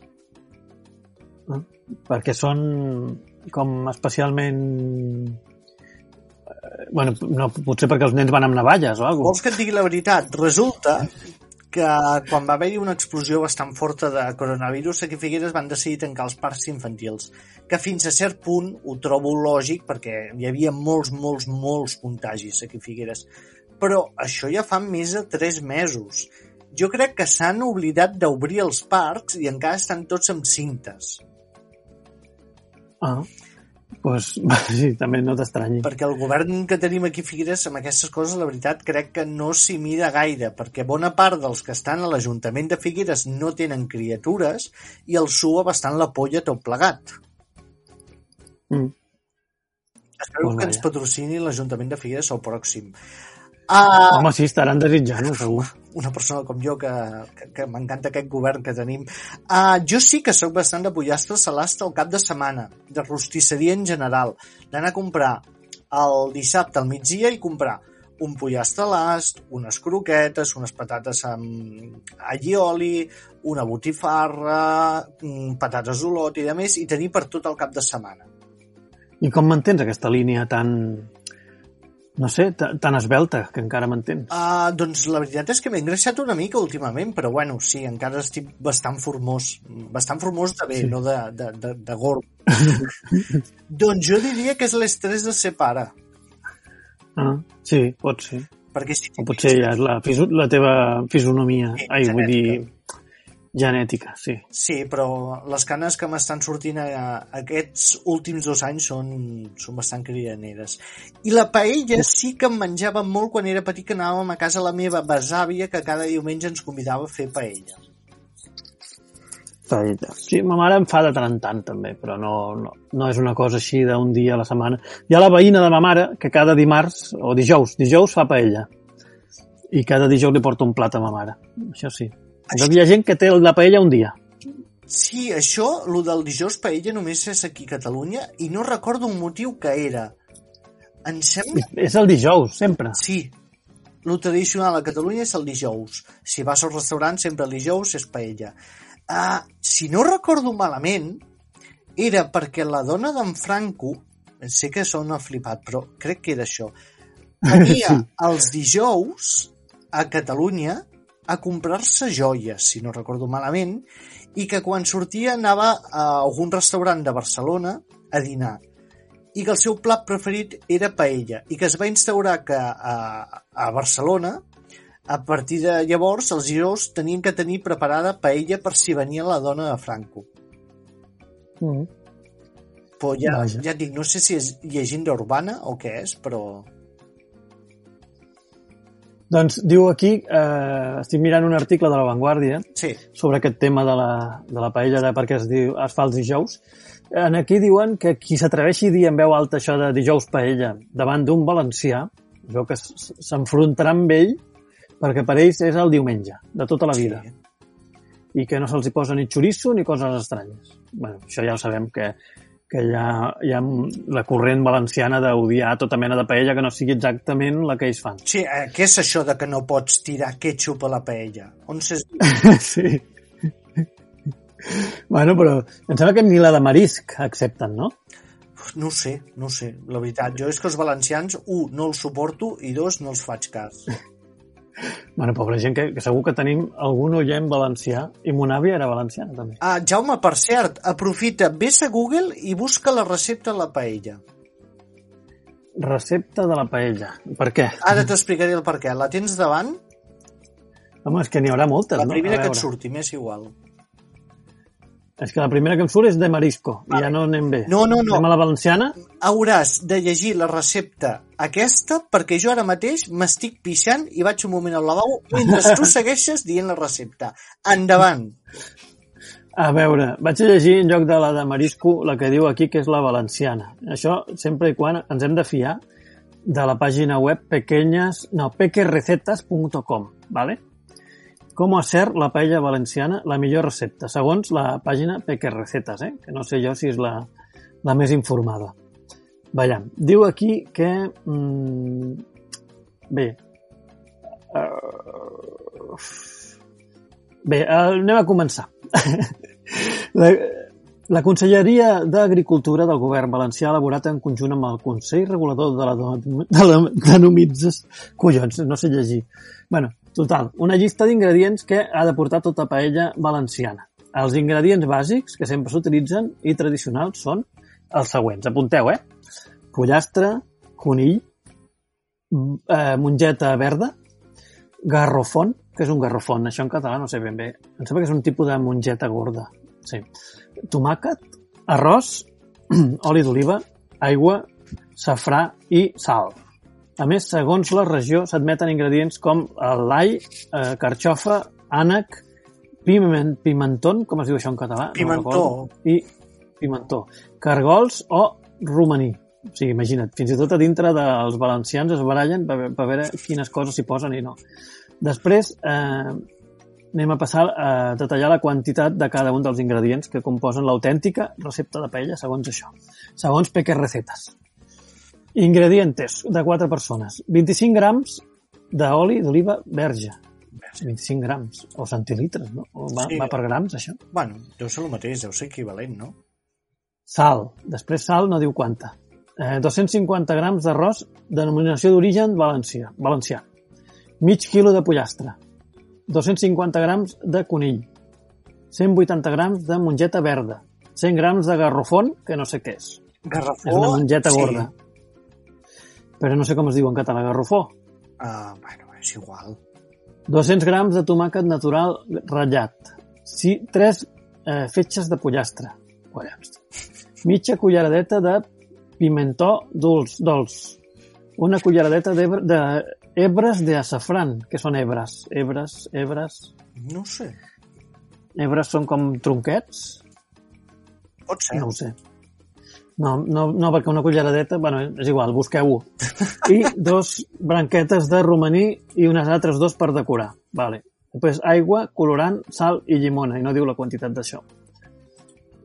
perquè són com especialment bueno, no, potser perquè els nens van amb navalles o alguna Vols que et digui la veritat? Resulta que quan va haver-hi una explosió bastant forta de coronavirus, aquí a Figueres van decidir tancar els parcs infantils, que fins a cert punt ho trobo lògic perquè hi havia molts, molts, molts contagis aquí a Figueres. Però això ja fa més de 3 mesos. Jo crec que s'han oblidat d'obrir els parcs i encara estan tots amb cintes. Ah, pues, sí, també no t'estranyi. perquè el govern que tenim aquí a Figueres amb aquestes coses, la veritat, crec que no s'hi mira gaire, perquè bona part dels que estan a l'Ajuntament de Figueres no tenen criatures i el sua bastant la polla tot plegat. Mm. Espero Pues que ens patrocini l'Ajuntament de Figueres al pròxim. Ah, Home, sí, estaran desitjant-ho, segur. Una persona com jo que, que, que m'encanta aquest govern que tenim. Uh, jo sí que sóc bastant de pollastre salasta al cap de setmana, de rostisseria en general, d'anar a comprar el dissabte al migdia i comprar un pollastre l'ast, unes croquetes, unes patates amb allioli, una botifarra, mm, patates d'olot i de més, i tenir per tot el cap de setmana. I com mantens aquesta línia tan, no sé, ta- tan esbelta, que encara mantens? Uh, doncs la veritat és que m'he engreixat una mica últimament, però bueno, sí, encara estic bastant formós. Bastant formós de bé, Sí. no de, de, de, de gorb. doncs jo diria que és l'estrès de ser pare. Ah, sí, pot ser. Perquè si O potser ja és la, la teva fisonomia. Sí, Ai, vull dir, genètica. sí. Sí, però les canes que m'estan sortint a, aquests últims dos anys són, són bastant cridaneres. I la paella sí que em menjava molt quan era petit que anàvem a casa la meva besàvia que cada diumenge ens convidava a fer paella. Paella. Sí, ma mare em fa de tant en tant, també, però no, no, no és una cosa així d'un dia a la setmana. Hi ha la veïna de ma mare que cada dimarts, o dijous, dijous fa paella. I cada dijous li porta un plat a ma mare. Això sí. Això... Hi ha gent que té la paella un dia. Sí, això, lo del dijous paella només és aquí a Catalunya i no recordo un motiu que era. Em sembla... És el dijous, sempre. Sí, lo tradicional a Catalunya és el dijous. Si vas al restaurant, sempre el dijous és paella. Uh, si no recordo malament, era perquè la dona d'en Franco, sé que sona flipat, però crec que era això, venia els dijous a Catalunya a comprar-se joies, si no recordo malament, i que quan sortia anava a algun restaurant de Barcelona a dinar i que el seu plat preferit era paella i que es va instaurar que a, a Barcelona a partir de llavors els giros tenien que tenir preparada paella per si venia la dona de Franco. Mm. Però ja, Vaja. ja dic, no sé si és llegenda urbana o què és, però... Doncs diu aquí, eh, estic mirant un article de La Vanguardia Sí, sobre aquest tema de la, de la paella de perquè es, diu, es fa els dijous. En aquí diuen que qui s'atreveixi a dir en veu alta això de dijous paella davant d'un valencià, jo que s'enfrontarà amb ell perquè per ells és el diumenge, de tota la vida, sí. i que no se'ls hi posa ni xoriço ni coses estranyes. bueno, això ja ho sabem, que, que hi ha, hi ha la corrent valenciana d'odiar tota mena de paella que no sigui exactament la que ells fan. Sí, eh, què és això de que no pots tirar ketchup a la paella? On s'és... sí. Bueno, però em sembla que ni la de marisc accepten, no? No sé, no sé. La veritat, jo és que els valencians, un, no els suporto i dos, no els faig cas. Bueno, pobra gent, que, que segur que tenim algun oient valencià, i mon àvia era valenciana, també. Ah, Jaume, per cert, aprofita, vés a Google i busca la recepta de la paella. Recepta de la paella. Per què? Ara t'explicaré el per què. La tens davant? Home, és que n'hi haurà moltes, La no? primera A que et surti, m'és igual. És que la primera que em surt és de marisco, i ja no anem bé. No, no, no. Anem a la valenciana? Hauràs de llegir la recepta aquesta perquè jo ara mateix m'estic pixant i vaig un moment al lavabo mentre tu segueixes dient la recepta. Endavant. A veure, vaig a llegir en lloc de la de marisco la que diu aquí que és la valenciana. Això sempre i quan ens hem de fiar de la pàgina web pequeñas, no, pequerecetas.com, ¿vale? Com hacer la paella valenciana la millor recepta, segons la pàgina Peque Recetes, eh? que no sé jo si és la, la més informada. Veiem, diu aquí que... Mm, bé, uh, bé, uh, anem a començar. la, la Conselleria d'Agricultura del Govern Valencià ha elaborat en conjunt amb el Consell Regulador de la, de la Denomitzes... Collons, no sé llegir. bueno, total, una llista d'ingredients que ha de portar tota paella valenciana. Els ingredients bàsics que sempre s'utilitzen i tradicionals són els següents. Apunteu, eh? Pollastre, conill, eh, mongeta verda, garrofon, que és un garrofon, això en català no sé ben bé. Em sembla que és un tipus de mongeta gorda. Sí. Tomàquet, arròs, oli d'oliva, aigua, safrà i sal. A més, segons la regió, s'admeten ingredients com l'all, eh, carxofa, ànec, piment, pimentón, com es diu això en català? Pimentó. No I pimentó. Cargols o romaní. O sigui, imagina't, fins i tot a dintre dels valencians es barallen per, per veure quines coses s'hi posen i no. Després, eh, anem a passar a detallar la quantitat de cada un dels ingredients que composen l'autèntica recepta de paella segons això. Segons Peque Recetes. Ingredientes de 4 persones. 25 grams d'oli d'oliva verge. 25 grams. O centilitres, no? O va, Sí. va per grams, això? Bueno, deu ser el mateix, deu ser equivalent, no? Sal. Després sal no diu quanta. Eh, 250 grams d'arròs denominació d'origen valencià. valencià. Mig quilo de pollastre. 250 grams de conill. 180 grams de mongeta verda. 100 grams de garrofón, que no sé què és. Garrafó... És una mongeta sí. gorda. Però no sé com es diu en català, garrofó. Ah, bueno, és igual. 200 grams de tomàquet natural ratllat. Sí, 3 eh, fetges de pollastre. Collons. Mitja culleradeta de pimentó dolç, dolç. Una culleradeta d'ebre- de hebres de açafrán. Què són hebres? Hebres, hebres... No sé. Hebres són com tronquets? Pot ser. No ho sé. No, no, no, perquè una culleradeta, bueno, és igual, busqueu-ho. I dos branquetes de romaní i unes altres dos per decorar. Vale. Després aigua, colorant, sal i llimona, i no diu la quantitat d'això.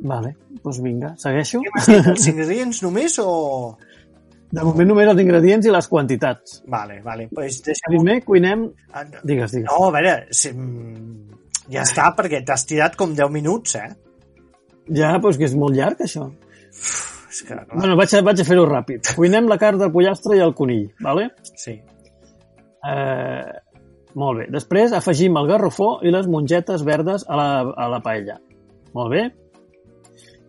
Vale, doncs vinga, segueixo. Què? Els ingredients només o...? De moment només els ingredients i les quantitats. Vale, vale. Pues deixa'm... Primer cuinem... Ah, no. Digues, digues. No, a veure, si... ja està, perquè t'has tirat com 10 minuts, eh? Ja, doncs que és molt llarg, això. És que, clar, Bueno, vaig a, vaig a fer-ho ràpid. Cuinem la carn del pollastre i el conill, vale? sí. Eh, molt bé. Després afegim el garrofó i les mongetes verdes a la, a la paella. Molt bé.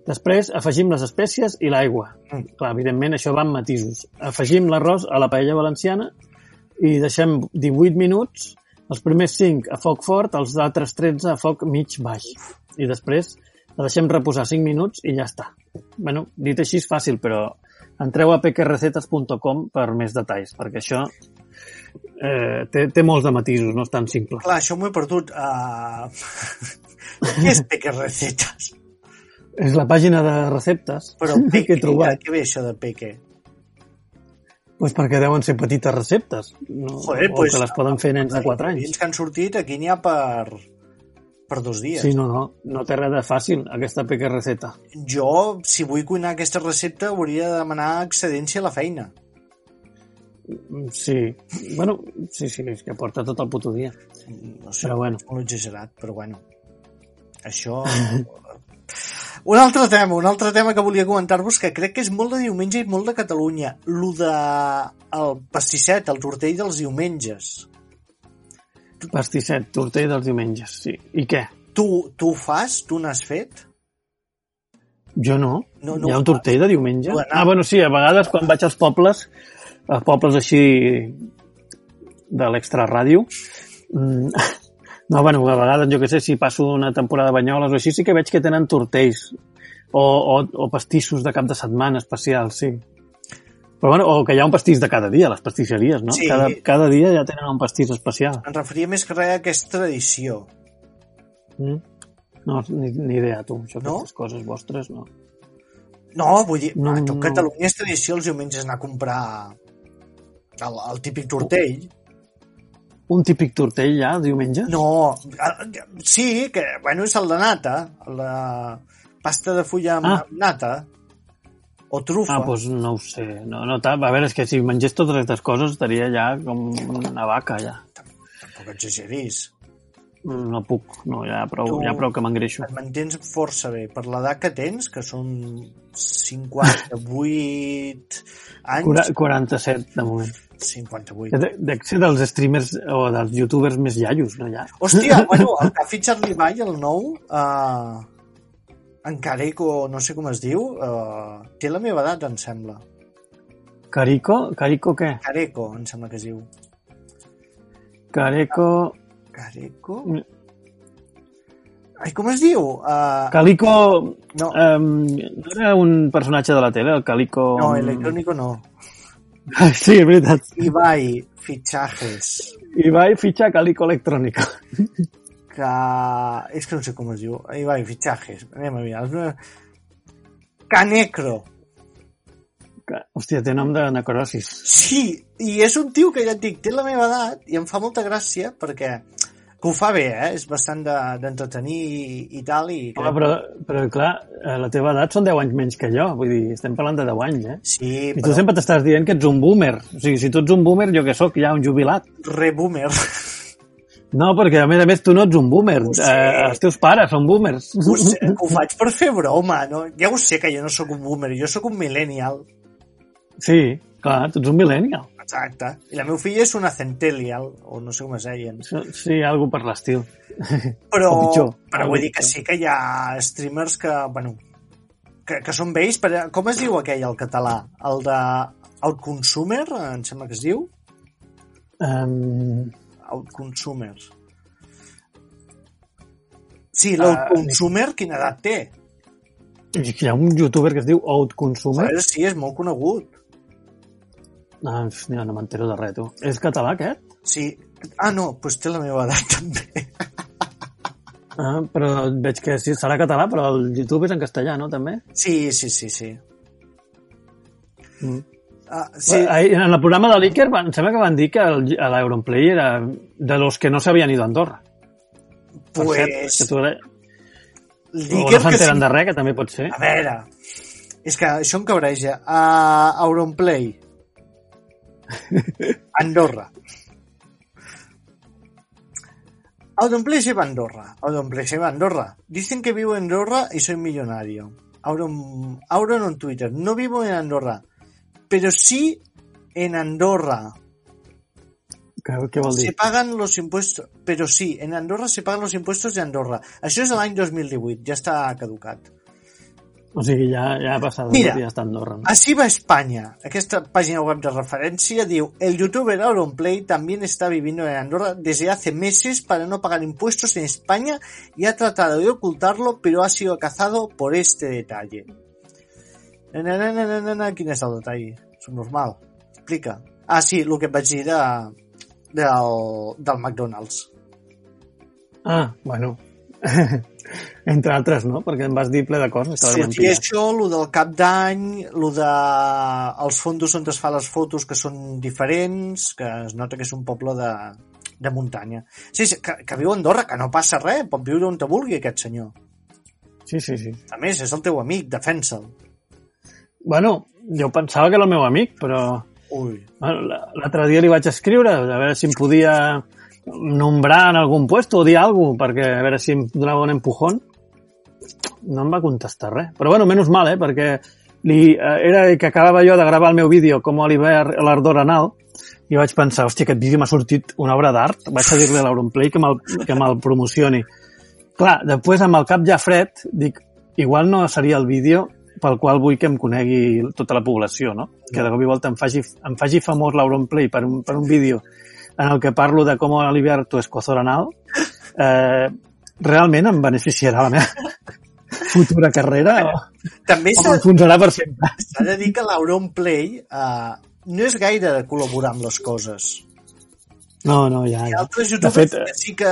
Després afegim les espècies i l'aigua. Mm. Clar, evidentment això va en matisos. Afegim l'arròs a la paella valenciana i deixem 18 minuts, els primers 5 a foc fort, els altres 13 a foc mig baix. I després la deixem reposar 5 minuts i ja està. Bueno, dit així és fàcil, però entreu a pequerrecetes.com per més detalls, perquè això eh, té, té molts de matisos, no és tan simple. Clar, això m'ho he perdut. Uh... Què és Peque Recetes? És la pàgina de receptes Però que Peque, he trobat. què ve això de Peque? Pues perquè deuen ser petites receptes. No? Joder, o pues, que les poden fer nens de 4 anys. Els que han sortit, aquí n'hi ha per, per dos dies. Sí, no, no. No té res de fàcil, aquesta peque receta. Jo, si vull cuinar aquesta recepta, hauria de demanar excedència a la feina. Mm, Sí. Bueno, sí, sí, és que porta tot el puto dia. No sé, Però bueno. molt exagerat, però bueno. Això... un altre tema, un altre tema que volia comentar-vos que crec que és molt de diumenge i molt de Catalunya. Lo de el pastisset, el tortell dels diumenges. Pastisset, tortell dels diumenges, sí. I què? Tu, tu fas? Tu n'has fet? Jo no. No, no Hi ha un tortell de diumenge? Ah, bueno, sí, a vegades quan vaig als pobles, als pobles així de l'extraràdio, mm, no, bueno, a vegades, jo que sé, si passo una temporada de banyoles o així, sí que veig que tenen tortells o, o, o pastissos de cap de setmana especials, sí. Però bueno, o que hi ha un pastís de cada dia, les pastisseries, no? Sí. Cada, cada dia ja tenen un pastís especial. Em referia més que res a aquesta tradició. Mm? No, ni, ni idea, tu. Això, No? aquestes coses vostres, no. No, vull dir, No, a tot no. Catalunya és tradició els diumenges anar a comprar el, el típic tortell. Un típic tortell ja, diumenge? No, sí, que, bueno, és el de nata, la pasta de fulla amb ah. nata, o trufa. Ah, doncs no ho sé. No, no, a veure, és que si mengés totes aquestes coses estaria ja com una vaca, ja. Tampoc exageris. No puc, no, ja prou, Tu- ja prou que m'engreixo. Et mantens força bé. Per l'edat que tens, que són 58 anys... Cura- 47, de moment. 58. De- Dec ser dels streamers o dels youtubers més iaios, no, ja? Hòstia, bueno, el que ha fitxat l'Ibai, el nou, uh, en Careco, no sé com es diu, uh, té la meva edat, em sembla. Carico? Carico què? Careco, em sembla que es diu. Careco... Careco? Ai, com es diu? Uh, Calico... No. Um, no era un personatge de la tele, el Calico... no, electrónico no. Sí, és veritat. Ibai, fitxajes. Ibai fitxa Calico Electrónica. Que... És que no sé com es diu. Ibai, fitxajes. Anem a mirar. Canecro. Que, Hòstia, té nom de necrosis. Sí, i és un tio que ja et dic, té la meva edat i em fa molta gràcia perquè que ho fa bé, eh? És bastant de- d'entretenir de, i, i tal. I Home, però, però, clar, a la teva edat són 10 anys menys que jo. Vull dir, estem parlant de 10 anys, eh? Sí, I tu però sempre t'estàs dient que ets un boomer. O sigui, si tu ets un boomer, jo que sóc ja un jubilat. reboomer. No, perquè a més a més tu no ets un boomer. Ho sé. Eh, els teus pares són boomers. Ho, sé, ho faig per fer broma, no? Ja ho sé que jo no sóc un boomer, jo sóc un millennial. Sí, clar, tu ets un millennial. Exacte. I la meva filla és una centennial, o no sé com es deien. Sí, algo per l'estil. Però, pitjor. però vull dir que sí que hi ha streamers que, bueno, que, que són vells. Per, com es diu aquell al català? El de Outconsumer, em sembla que es diu? Um, Outconsumer. Sí, l'Outconsumer, quina edat té? hi ha un youtuber que es diu Outconsumer. Sí, és molt conegut. No, no, no m'entero de res, tu. És català, aquest? Sí. Ah, no, doncs té la meva edat també. Ah, però veig que sí, serà català, però el YouTube és en castellà, no, també? Sí, sí, sí, sí. Mm. Ah, Sí. En el programa de l'Iker em sembla que van dir que l'Euronplay era de los que no s'havien ido a Andorra. Per cert, pues, que tu, o no que s'enteren sí. de res, que també pot ser. A veure, és que això em cabreja. A Auronplay. Andorra. Auronplay se va a Andorra. Auronplay se va a Andorra. Dicen que vivo en Andorra y soy millonario. Auron, Auron en Twitter. No vivo en Andorra, pero sí en Andorra. Què, què vol dir? Se pagan los impuestos, pero sí, en Andorra se pagan los impuestos de Andorra. Això és l'any 2018, ja està caducat. O sigui, ja, ja ha passat, Mira. ja està Andorra. No? Así va España. Aquesta página web de referencia diu el youtuber Auronplay también está viviendo en Andorra desde hace meses para no pagar impuestos en España y ha tratado de ocultarlo, pero ha sido cazado por este detalle. Na, na, na, na, na, na, Quin és el detall? Normal. Explica. Ah, sí, el que et vaig dir de, del, del McDonald's. Ah, bueno. Entre altres, no? Perquè em vas dir ple de coses. Sí, i això, el del cap d'any, el de els fondos on es fa les fotos que són diferents, que es nota que és un poble de, de muntanya. Sí, sí que, que viu a Andorra, que no passa res, pot viure on te vulgui aquest senyor. Sí, sí, sí. A més, és el teu amic, defensa'l. Bueno, jo pensava que era el meu amic, però Ui, bueno, l'altre dia li vaig escriure a veure si em podia nombrar en algun puesto o dir alguna cosa, perquè a veure si em donava un empujón. No em va contestar res. Però bueno, menys mal, eh? Perquè li, eh, era que acabava jo de gravar el meu vídeo com a l'hivern l'ardor anal i vaig pensar, hòstia, aquest vídeo m'ha sortit una obra d'art. Vaig a dir-li a l'Auronplay que me'l que me'l promocioni. Clar, després amb el cap ja fred, dic, igual no seria el vídeo pel qual vull que em conegui tota la població, no? Que de cop i volta em faci, em faci famós l'Auronplay per un, per un vídeo en el que parlo de com aliviar tu escozor anal, eh, realment em beneficiarà la meva futura carrera o, també o m'enfonsarà per sempre. s'ha de dir que l'Auron Play eh, no és gaire de col·laborar amb les coses. No, no, ja, Hi ha altres youtubers fet, que sí que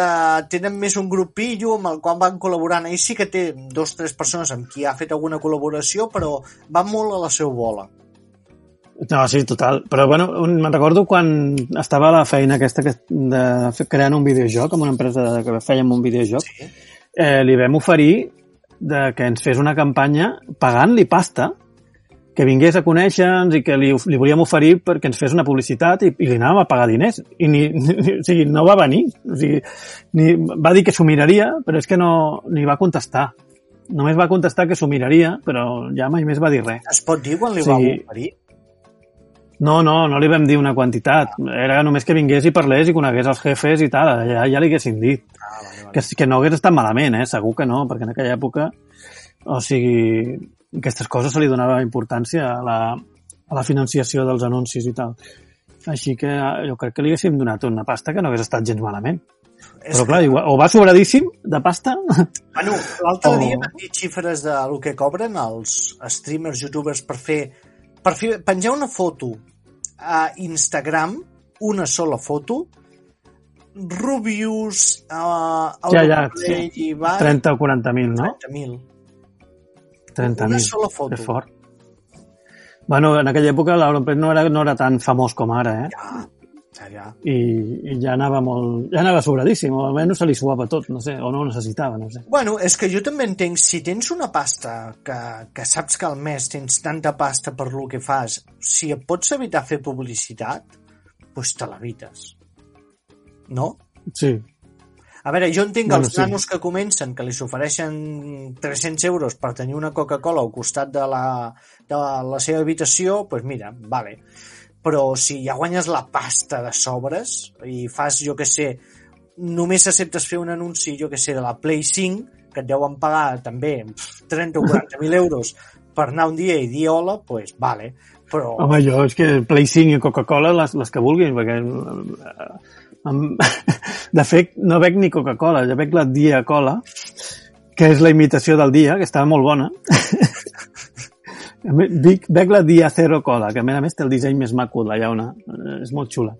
tenen més un grupillo amb el qual van col·laborant. Ell sí que té dos o tres persones amb qui ha fet alguna col·laboració, però va molt a la seva bola. No, sí, total. Però, bueno, me'n recordo quan estava a la feina aquesta que, de creant un videojoc, amb una empresa que fèiem un videojoc, Sí. eh, li vam oferir de que ens fes una campanya pagant-li pasta, que vingués a conèixer-nos i que li, li volíem oferir perquè ens fes una publicitat i, i li anàvem a pagar diners. I ni, ni, o sigui, no va venir. O sigui, ni, va dir que s'ho miraria, però és que no ni va contestar. Només va contestar que s'ho miraria, però ja mai més va dir res. Es pot dir quan li Sí. va oferir? No, no, no li vam dir una quantitat. Era només que vingués i parlés i conegués els jefes i tal. Ja, ja li haguessin dit. Ah, vale, vale. Que, que no hagués estat malament, eh? Segur que no, perquè en aquella època, o sigui, aquestes coses se li donava importància a la, a la financiació dels anuncis i tal. Així que eh, jo crec que li haguéssim donat una pasta que no hagués estat gens malament. És Però clar, igual, o va sobradíssim de pasta, Bueno, l'altre Oh. dia van dir xifres de lo que cobren els streamers, youtubers per fer, per fer penjar una foto a Instagram, una sola foto, Rubius, uh, Ja, ja, sí. i va 30 o 40.000, no? 30.000. 30.000. Una sola foto. És fort. Bueno, en aquella època l'Auronplay no era, no era tan famós com ara, eh? Ja, ja, ja. I, i ja anava molt... Ja anava sobradíssim, o almenys se li suava tot, no sé, o no ho necessitava, no sé. Bueno, és que jo també entenc, si tens una pasta que, que saps que al mes tens tanta pasta per lo que fas, si et pots evitar fer publicitat, doncs te l'evites. No? Sí, A veure, jo entenc Bueno, els sí. nanos que comencen, que li s'ofereixen 300 euros per tenir una Coca-Cola al costat de la, de la seva habitació, doncs pues mira, vale. Però si ja guanyes la pasta de sobres i fas, jo que sé, només acceptes fer un anunci, jo que sé, de la Play 5, que et deuen pagar també pf, 30 o 40.000 euros per anar un dia i dir hola, doncs pues, vale. Però... Home, jo és que Play 5 i Coca-Cola les, les que vulguin, perquè eh, em, de fet no bec ni Coca-Cola, jo bec la Dia Cola, que és la imitació del dia, que estava molt bona. Bec, bec la Dia Zero Cola, que a més a més té el disseny més maco, la llauna. És molt xula.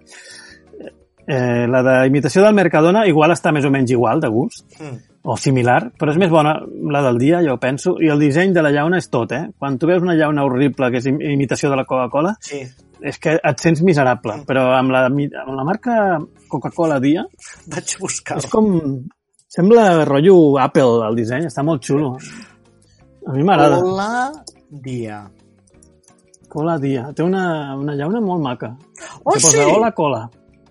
Eh, la de imitació del Mercadona igual està més o menys igual de gust, Mm. o similar, però és més bona la del dia, jo penso, i el disseny de la llauna és tot, eh? Quan tu veus una llauna horrible que és im- imitació de la Coca-Cola, Sí, és que et sents miserable, però amb la, amb la marca Coca-Cola Dia vaig buscar és com... Sembla rotllo Apple el disseny, està molt xulo. A mi m'agrada. Hola, dia. Cola Dia. Té una, una llauna molt maca. Oh, Que posa sí? Hola Cola.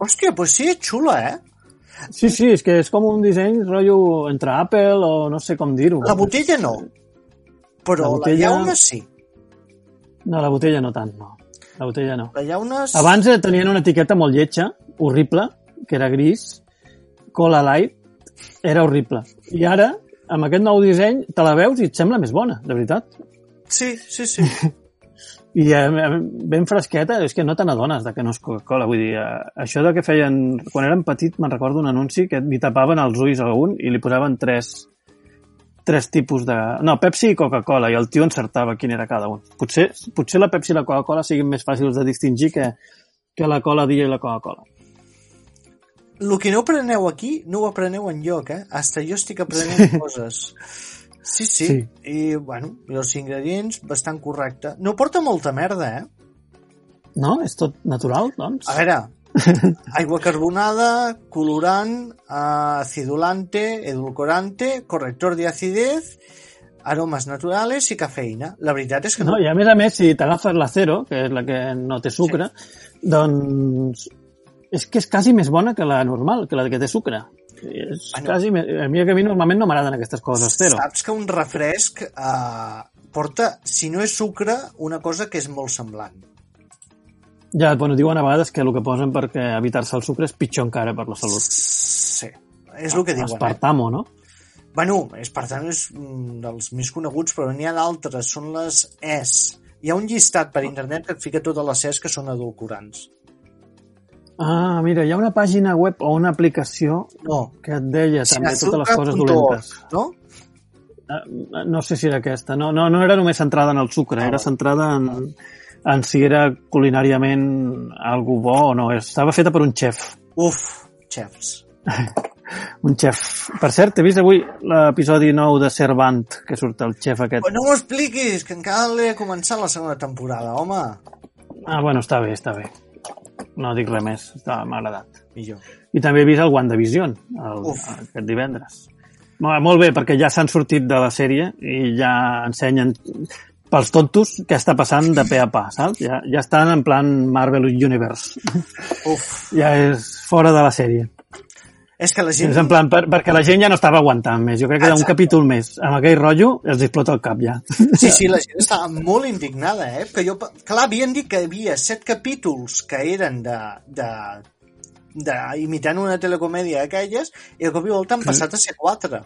Hòstia, pues sí, és xula, eh? Sí, sí, és que és com un disseny rotllo entre Apple o no sé com dir-ho. La botella no, però La la, botella- llauna sí. No, la botella no tant, no. La botella no. La llauna... és- Abans tenien una etiqueta molt lletja, horrible, que era gris, Cola Light, era horrible. I ara, amb aquest nou disseny, te la veus i et sembla més bona, de veritat. Sí, sí, sí. I eh, ben fresqueta, és que no te n'adones que no és Coca-Cola. Vull dir, eh, això de que feien... Quan érem petits me'n recordo un anunci que li tapaven els ulls a un i li posaven tres, tres tipus de... No, Pepsi i Coca-Cola, i el tio encertava quin era cada un. Potser, potser la Pepsi i la Coca-Cola siguin més fàcils de distingir que, que la cola dia i la Coca-Cola. El que no apreneu aquí, no ho apreneu en lloc, eh? Hasta jo estic aprenent coses. Sí, sí, Sí. I, bueno, i els ingredients, bastant correcte. No porta molta merda, eh? No? És tot natural, doncs? A veure, aigua carbonada, colorant, eh, acidulante, edulcorante, corrector de acidez, aromes naturales i cafeïna. La veritat és que no. No, i a més a més, si t'agafes la Zero, que és la que no té sucre, doncs és que és quasi més bona que la normal, que la que té sucre. És Bueno. quasi, a mi, que a mi normalment no m'agraden aquestes coses, Zero. Saps que un refresc eh, porta, si no és sucre, una cosa que és molt semblant. Ja, bueno, diuen a vegades que el que posen perquè evitar-se el sucre és pitjor encara per la salut. Sí, és el que diuen. Eh? Aspartamo, no? Bueno, és, per tant, és un dels més coneguts, però n'hi ha d'altres, són les ES. Hi ha un llistat per internet que et fica totes les ES que són edulcorants. Ah, mira, hi ha una pàgina web o una aplicació No, que et deia també totes les coses dolentes. no? Eh, No sé si era aquesta. No, no, no era només centrada en el sucre, Ah, era vale. centrada en, en si era culinàriament algo bo o no. Estava feta per un xef. Uf, xefs. Un xef. Per cert, he vist avui l'episodi nou de Servant, que surt el xef aquest. Però no m'ho expliquis, que encara l'he començat la segona temporada, home. Ah, bueno, està bé, està bé. No dic res més, m'ha agradat. Millor. I també he vist el WandaVision, el, Uf. aquest divendres. Molt bé, perquè ja s'han sortit de la sèrie i ja ensenyen pels tontos què està passant de pe a pa, saps? Ja, ja estan en plan Marvel Universe. Uf, Ja és fora de la sèrie. és que la gent... És en plan, per, perquè la gent ja no estava aguantant més. Jo crec que Exacte. capítol més amb aquell rotllo els explota el cap ja. Sí, sí, la gent estava molt indignada, eh? Que jo, clar, havien dit que hi havia set capítols que eren de, de, de imitant una telecomèdia d'aquelles i de cop i volta han passat a ser quatre.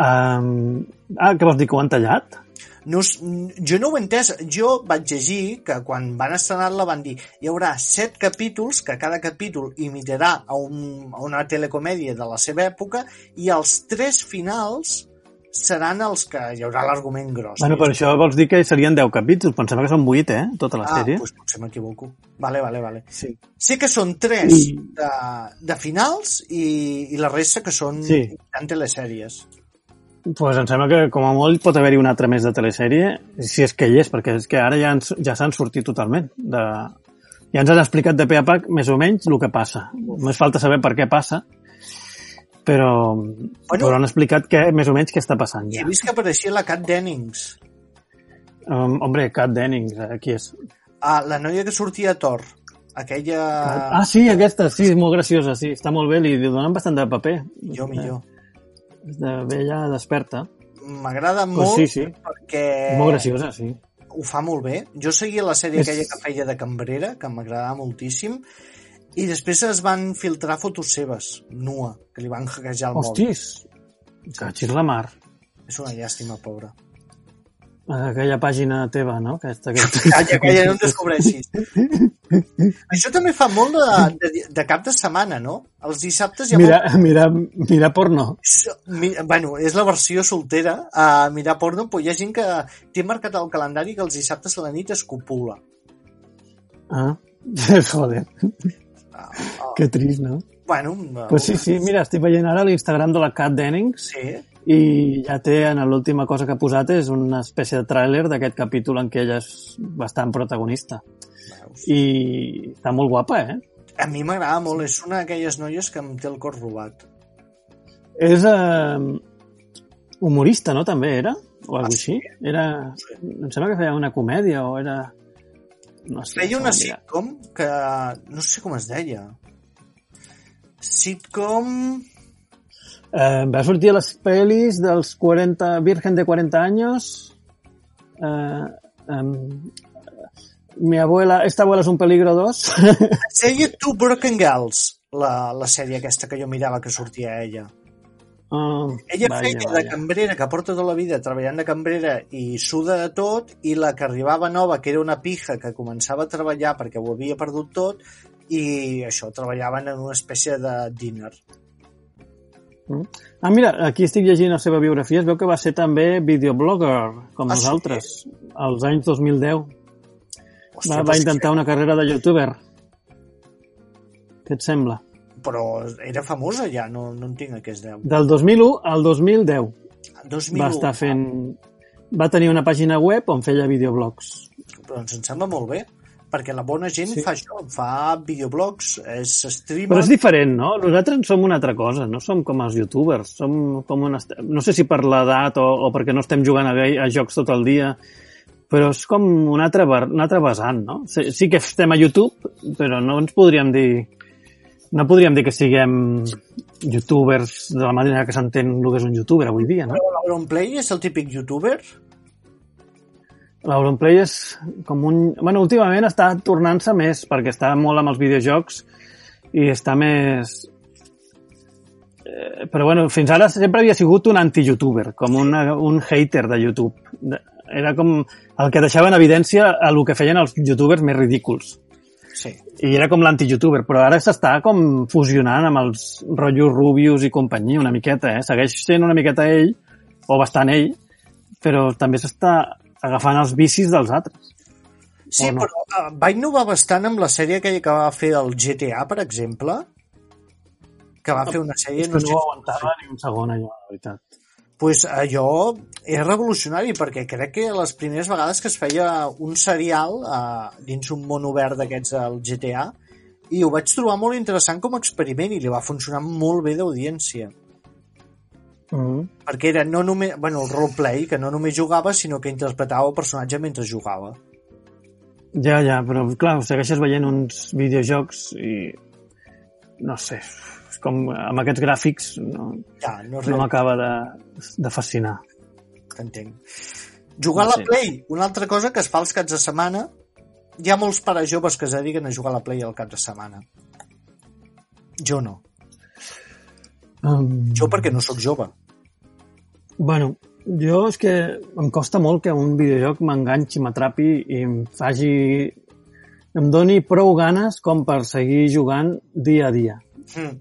Um, ah, què vols dir, que ho han tallat? No, jo no ho he entès. Jo vaig llegir que quan van estrenar-la van dir hi haurà set capítols, que cada capítol imitarà a, un, a una telecomèdia de la seva època, i els tres finals seran els que hi haurà l'argument gros. Bueno, per això vols dir que serien 10 capítols, pensava que són 8, eh? Tota la ah, sèrie. doncs potser m'equivoco. Vale, vale, vale. Sí. Sé que són tres I- de, de finals i, i la resta que són Sí. en telesèries. Pues em sembla que com a molt pot haver-hi una altra més de telesèrie, si és que hi és, perquè és que ara ja, ens, ja s'han sortit totalment. De... Ja ens han explicat de pe a pac més o menys el que passa. Només falta saber per què passa, però, bueno, però han explicat que, més o menys què està passant ja. he vist que apareixia la Kat Dennings, Um, hombre, Kat Dennings, eh, qui és? ah, la noia que sortia a Thor. Aquella... Ah, sí, aquesta, sí, és molt graciosa, sí, està molt bé, li donen bastant de paper. Jo millor. És de vella desperta. M'agrada Pues molt sí, sí, perquè molt graciosa, sí. ho fa molt bé. Jo seguia la sèrie És- aquella que feia de cambrera, que m'agradava moltíssim, i després es van filtrar fotos seves, nua, que li van hackejar el mòbil. Hostis, cachis la mar. És una llàstima, pobra. Aquella pàgina teva, no? Aquesta, aquesta... Calla, calla, no em descobreixis. Això també fa molt de, de, de cap de setmana, no? Els dissabtes hi ha Mira, mira, mira porno. molt... Mi, bueno, és la versió soltera a mirar porno, però hi ha gent que té marcat al calendari que els dissabtes a la nit es copula. Ah, joder, Ah, ah, que trist, no? bueno, Pues sí, sí, mira, estic veient ara l'Instagram de la Kat Dennings sí. I ja té, en l'última cosa que ha posat és una espècie de tràiler d'aquest capítol en què ella és bastant protagonista. Veus? I està molt guapa, eh? A mi m'agrada molt, és una d'aquelles noies que em té el cor robat. És eh, humorista, no? També era? O alguna Ah, així? Era... Em sembla que feia una comèdia o era... No sé, Feia una sitcom que no sé com es deia. Sitcom... Eh, va sortir a les pel·lis dels 40, Virgen de 40 anys. Eh, em, mi abuela, esta abuela es un peligro 2. Seia Two Broken Girls, la, la sèrie aquesta que jo mirava que sortia ella. oh, Ella vaja, feia de cambrera, que porta tota la vida treballant de cambrera i suda de tot, i la que arribava nova, que era una pija que començava a treballar perquè ho havia perdut tot, i això, treballaven en una espècie de dinner. Ah, mira, aquí estic llegint la seva biografia. Es veu que va ser també videoblogger, com Ah, sí? nosaltres, als anys 2010. Hòstia, Va, va intentar una carrera de youtuber. Què et sembla? però era famosa ja, no, no entenc a què es deu. Del 2001 al 2010 2001, va estar fent... Va tenir una pàgina web on feia videoblogs. Però ens en sembla molt bé, perquè la bona gent Sí. fa això, fa videoblogs, streamer... Però és diferent, no? Nosaltres som una altra cosa, no som com els youtubers, som com una... No sé si per l'edat o, o perquè no estem jugant a, a jocs tot el dia, però és com un altre, un altre vessant, no? Sí, sí que estem a YouTube, però no ens podríem dir... No podríem dir que siguem youtubers de la manera que s'entén el que és un youtuber avui dia, no? L'Auronplay és el típic youtuber? L'Auronplay és com un... Bueno, últimament està tornant-se més, perquè està molt amb els videojocs i està més... Eh, Però bueno, fins ara sempre havia sigut un anti-youtuber, com una, un hater de YouTube. Era com el que deixava en evidència a el que feien els youtubers més ridículs. Sí. I era com l'anti-youtuber, però ara s'està com fusionant amb els rotllos Rubius i companyia una miqueta, eh? Segueix sent una miqueta ell, o bastant ell, però també s'està agafant els vicis dels altres. Sí, no? però uh, va innovar bastant amb la sèrie aquella que va fer del GTA, per exemple, que va fer una sèrie... No sé- ho aguantava ni un segon, allò, la veritat. pues allò és revolucionari perquè crec que les primeres vegades que es feia un serial uh, dins un món obert d'aquests al GTA i ho vaig trobar molt interessant com a experiment i li va funcionar molt bé d'audiència Mm -hmm. perquè era no només, bueno, el roleplay que no només jugava sinó que interpretava el personatge mentre jugava. Ja, ja, però clar, segueixes veient uns videojocs i no sé, com amb aquests gràfics no, ja, no, no m'acaba de, de fascinar. t'entenc. Jugar No a sé. la Play, una altra cosa que es fa els caps de setmana hi ha molts pares joves que es dediquen a jugar a la Play al cap de setmana. Jo no. Um, jo perquè no sóc jove Bueno, Jo és que em costa molt que un videojoc m'enganxi, m'atrapi i em faci... em doni prou ganes com per seguir jugant dia a dia Mm.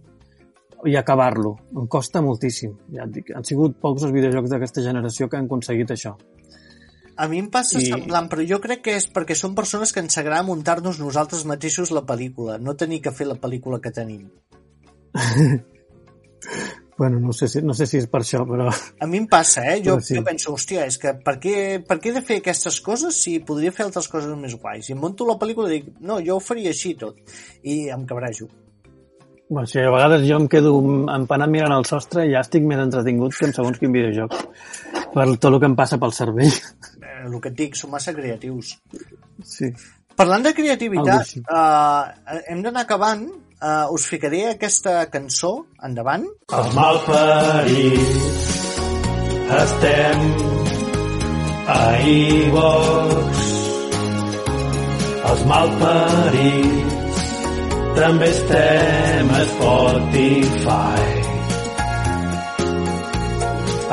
i acabar-lo. Em costa moltíssim. Ja et dic, han sigut pocs els videojocs d'aquesta generació que han aconseguit això. A mi em passa I- semblant, però jo crec que és perquè som persones que ens agrada muntar-nos nosaltres mateixos la pel·lícula, no tenir que fer la pel·lícula que tenim. Bueno, no sé si, no sé si és per això, però... A mi em passa, eh? Jo, Però sí. jo penso, hòstia, és que per què, per què he de fer aquestes coses si podria fer altres coses més guais? I em munto la pel·lícula i dic, no, jo ho faria així tot. I em cabrejo. Bueno, sí, a vegades jo em quedo empanat mirant el sostre i ja estic més entretingut que en segons quin videojoc. Per tot el que em passa pel cervell. Eh, el que et dic, som massa creatius. Sí. Parlant de creativitat, uh, hem d'anar acabant. Uh, us ficaré aquesta cançó, endavant. Els malparits estem a iVox. Els malparits també estem a Spotify.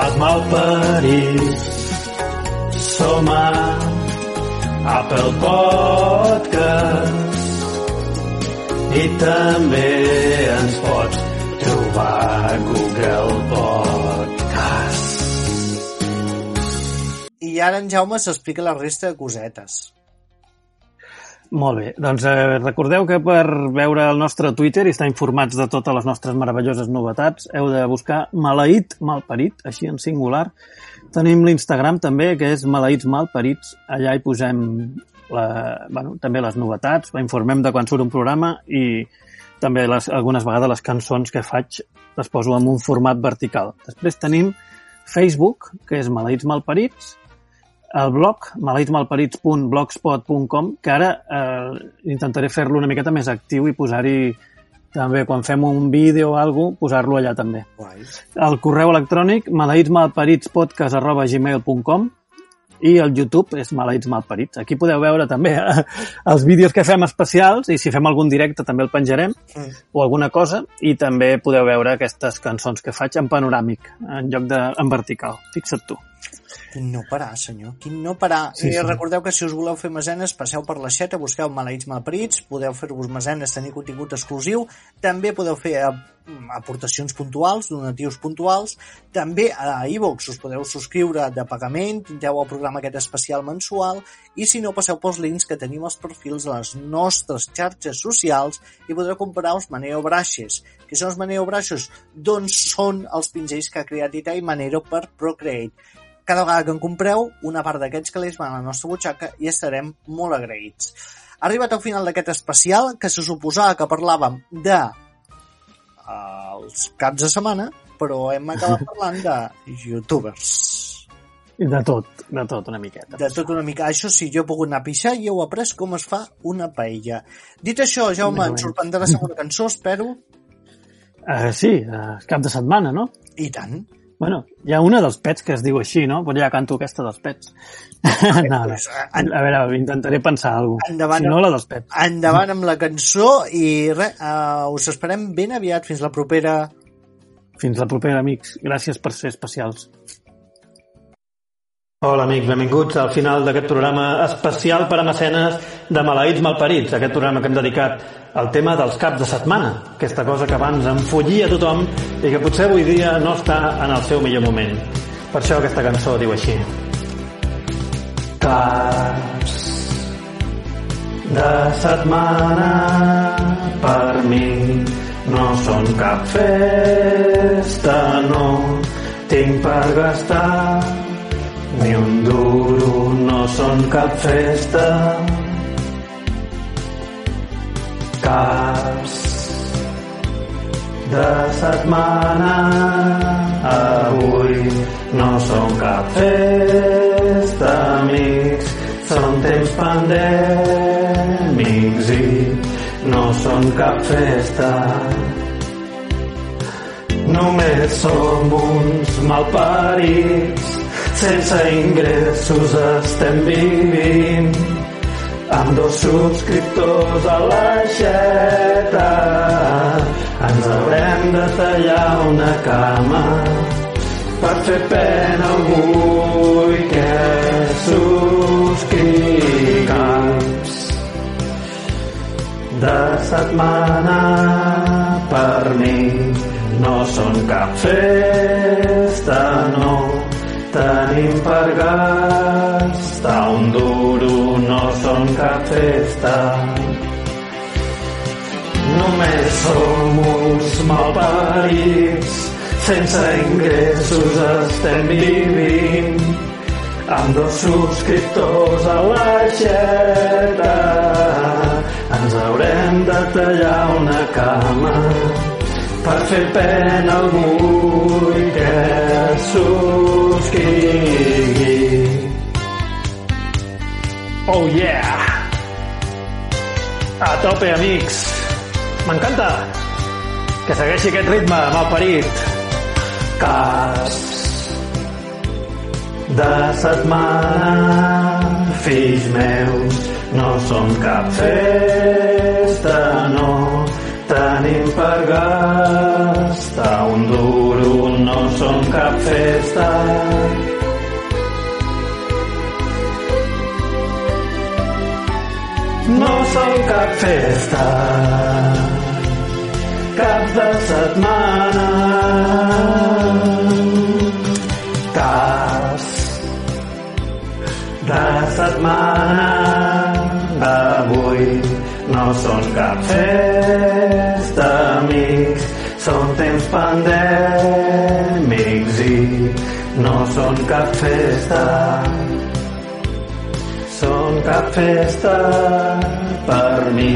Els malparits som a Apple Podcast i també ens pots trobar a Google Podcast. I ara en Jaume s'explica la resta de cosetes. Molt bé, doncs eh, recordeu que per veure el nostre Twitter i estar informats de totes les nostres meravelloses novetats heu de buscar Maleït Malparit, així en singular. Tenim l'Instagram també, que és Maleïts Malparits. Allà hi posem la, bueno, també les novetats, informem de quan surt un programa i també les, algunes vegades les cançons que faig les poso en un format vertical. Després tenim Facebook, que és Maleïts Malparits, el blog maleïtsmalparits.blogspot.com que ara eh, intentaré fer-lo una miqueta més actiu i posar-hi també quan fem un vídeo o alguna cosa, posar-lo allà també. Guai. El correu electrònic maleïtsmalparitspodcast.gmail.com i el YouTube és Maleïts Malparits. Aquí podeu veure també eh, els vídeos que fem especials i si fem algun directe també el penjarem Mm. o alguna cosa i també podeu veure aquestes cançons que faig en panoràmic en lloc de en vertical. Fixa't tu. Quin no parar, senyor, quin no parar. Sí, I sí. recordeu que si us voleu fer mesenes, passeu per la xeta, busqueu Maleïts Malparits, podeu fer-vos mesenes, tenir contingut exclusiu, també podeu fer eh, aportacions puntuals, donatius puntuals, també a iVox us podeu subscriure de pagament, tindreu el programa aquest especial mensual, i si no, passeu pels links que tenim als perfils de les nostres xarxes socials i podreu comprar els Maneo Brushes. Què són els Maneo Brushes? Doncs són els pinzells que ha creat Itai Manero per Procreate cada vegada que en compreu, una part d'aquests calés van a la nostra butxaca i estarem molt agraïts. Ha arribat al final d'aquest especial, que se suposava que parlàvem de eh, els caps de setmana, però hem acabat parlant de youtubers. De tot, de tot una miqueta. De tot una mica. Això sí, jo he pogut anar a pixar i heu après com es fa una paella. Dit això, Jaume, ens sorprendrà la segona cançó, espero. Uh, sí, uh, cap de setmana, no? I tant. Bueno, hi ha una dels pets que es diu així, no? Però ja canto aquesta dels pets. no, no. Pues, A veure, intentaré pensar alguna cosa. Endavant. Si no, la dels pets. Endavant amb la cançó i res, uh, us esperem ben aviat fins la propera Fins la propera, amics. Gràcies per ser especials. Hola amics, benvinguts al final d'aquest programa especial per a mecenes de Maleïts Malparits, aquest programa que hem dedicat al tema dels caps de setmana, aquesta cosa que abans enfollia tothom i que potser avui dia no està en el seu millor moment. Per això aquesta cançó diu així. Caps de setmana per mi no són cap festa, no tinc per gastar ni un duro no són cap festa. Caps de setmana avui no són cap festa, amics. Són temps pandèmics i no són cap festa. Només som uns malparits, sense ingressos estem vivint, amb dos subscriptors a l'aixeta. Ens haurem de tallar una cama per fer pena algú i que subscrigues de setmana per mi no són cap festa, no tenim per gastar un duro, no són cap festa. Només som uns malparits, sense ingressos estem vivint, amb dos subscriptors a l'aixeta. Ens haurem de tallar una cama per fer pena algú i que subscrigui. Oh yeah! A tope, amics! M'encanta! Que segueixi aquest ritme, malparit. Cas de setmana, fills meus, no som cap festa, no tenim per gastar un duro, no som cap festa. No som cap festa, cap de setmana. Cas de setmana d'avui no són cap festa, pandèmics i no són cap festa. Són cap festa per mi,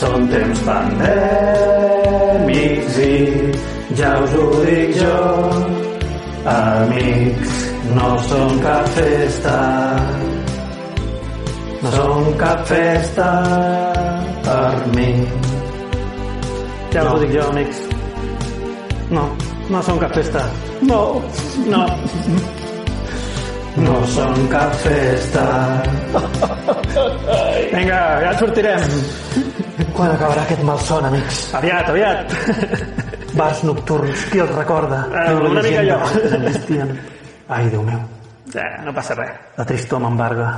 són temps pandèmics i ja us ho dic jo, amics, no són cap festa. No són cap festa per mi. Ja us ho dic jo, amics. No, no són cap festa. No, no. No són cap festa. Vinga, ja en sortirem. Quan acabarà aquest malson, amics? Aviat, aviat. Bars nocturns, qui els recorda? Eh, una mica jo. Ai, Déu meu, Eh, no passa res. la tristor m'embarga.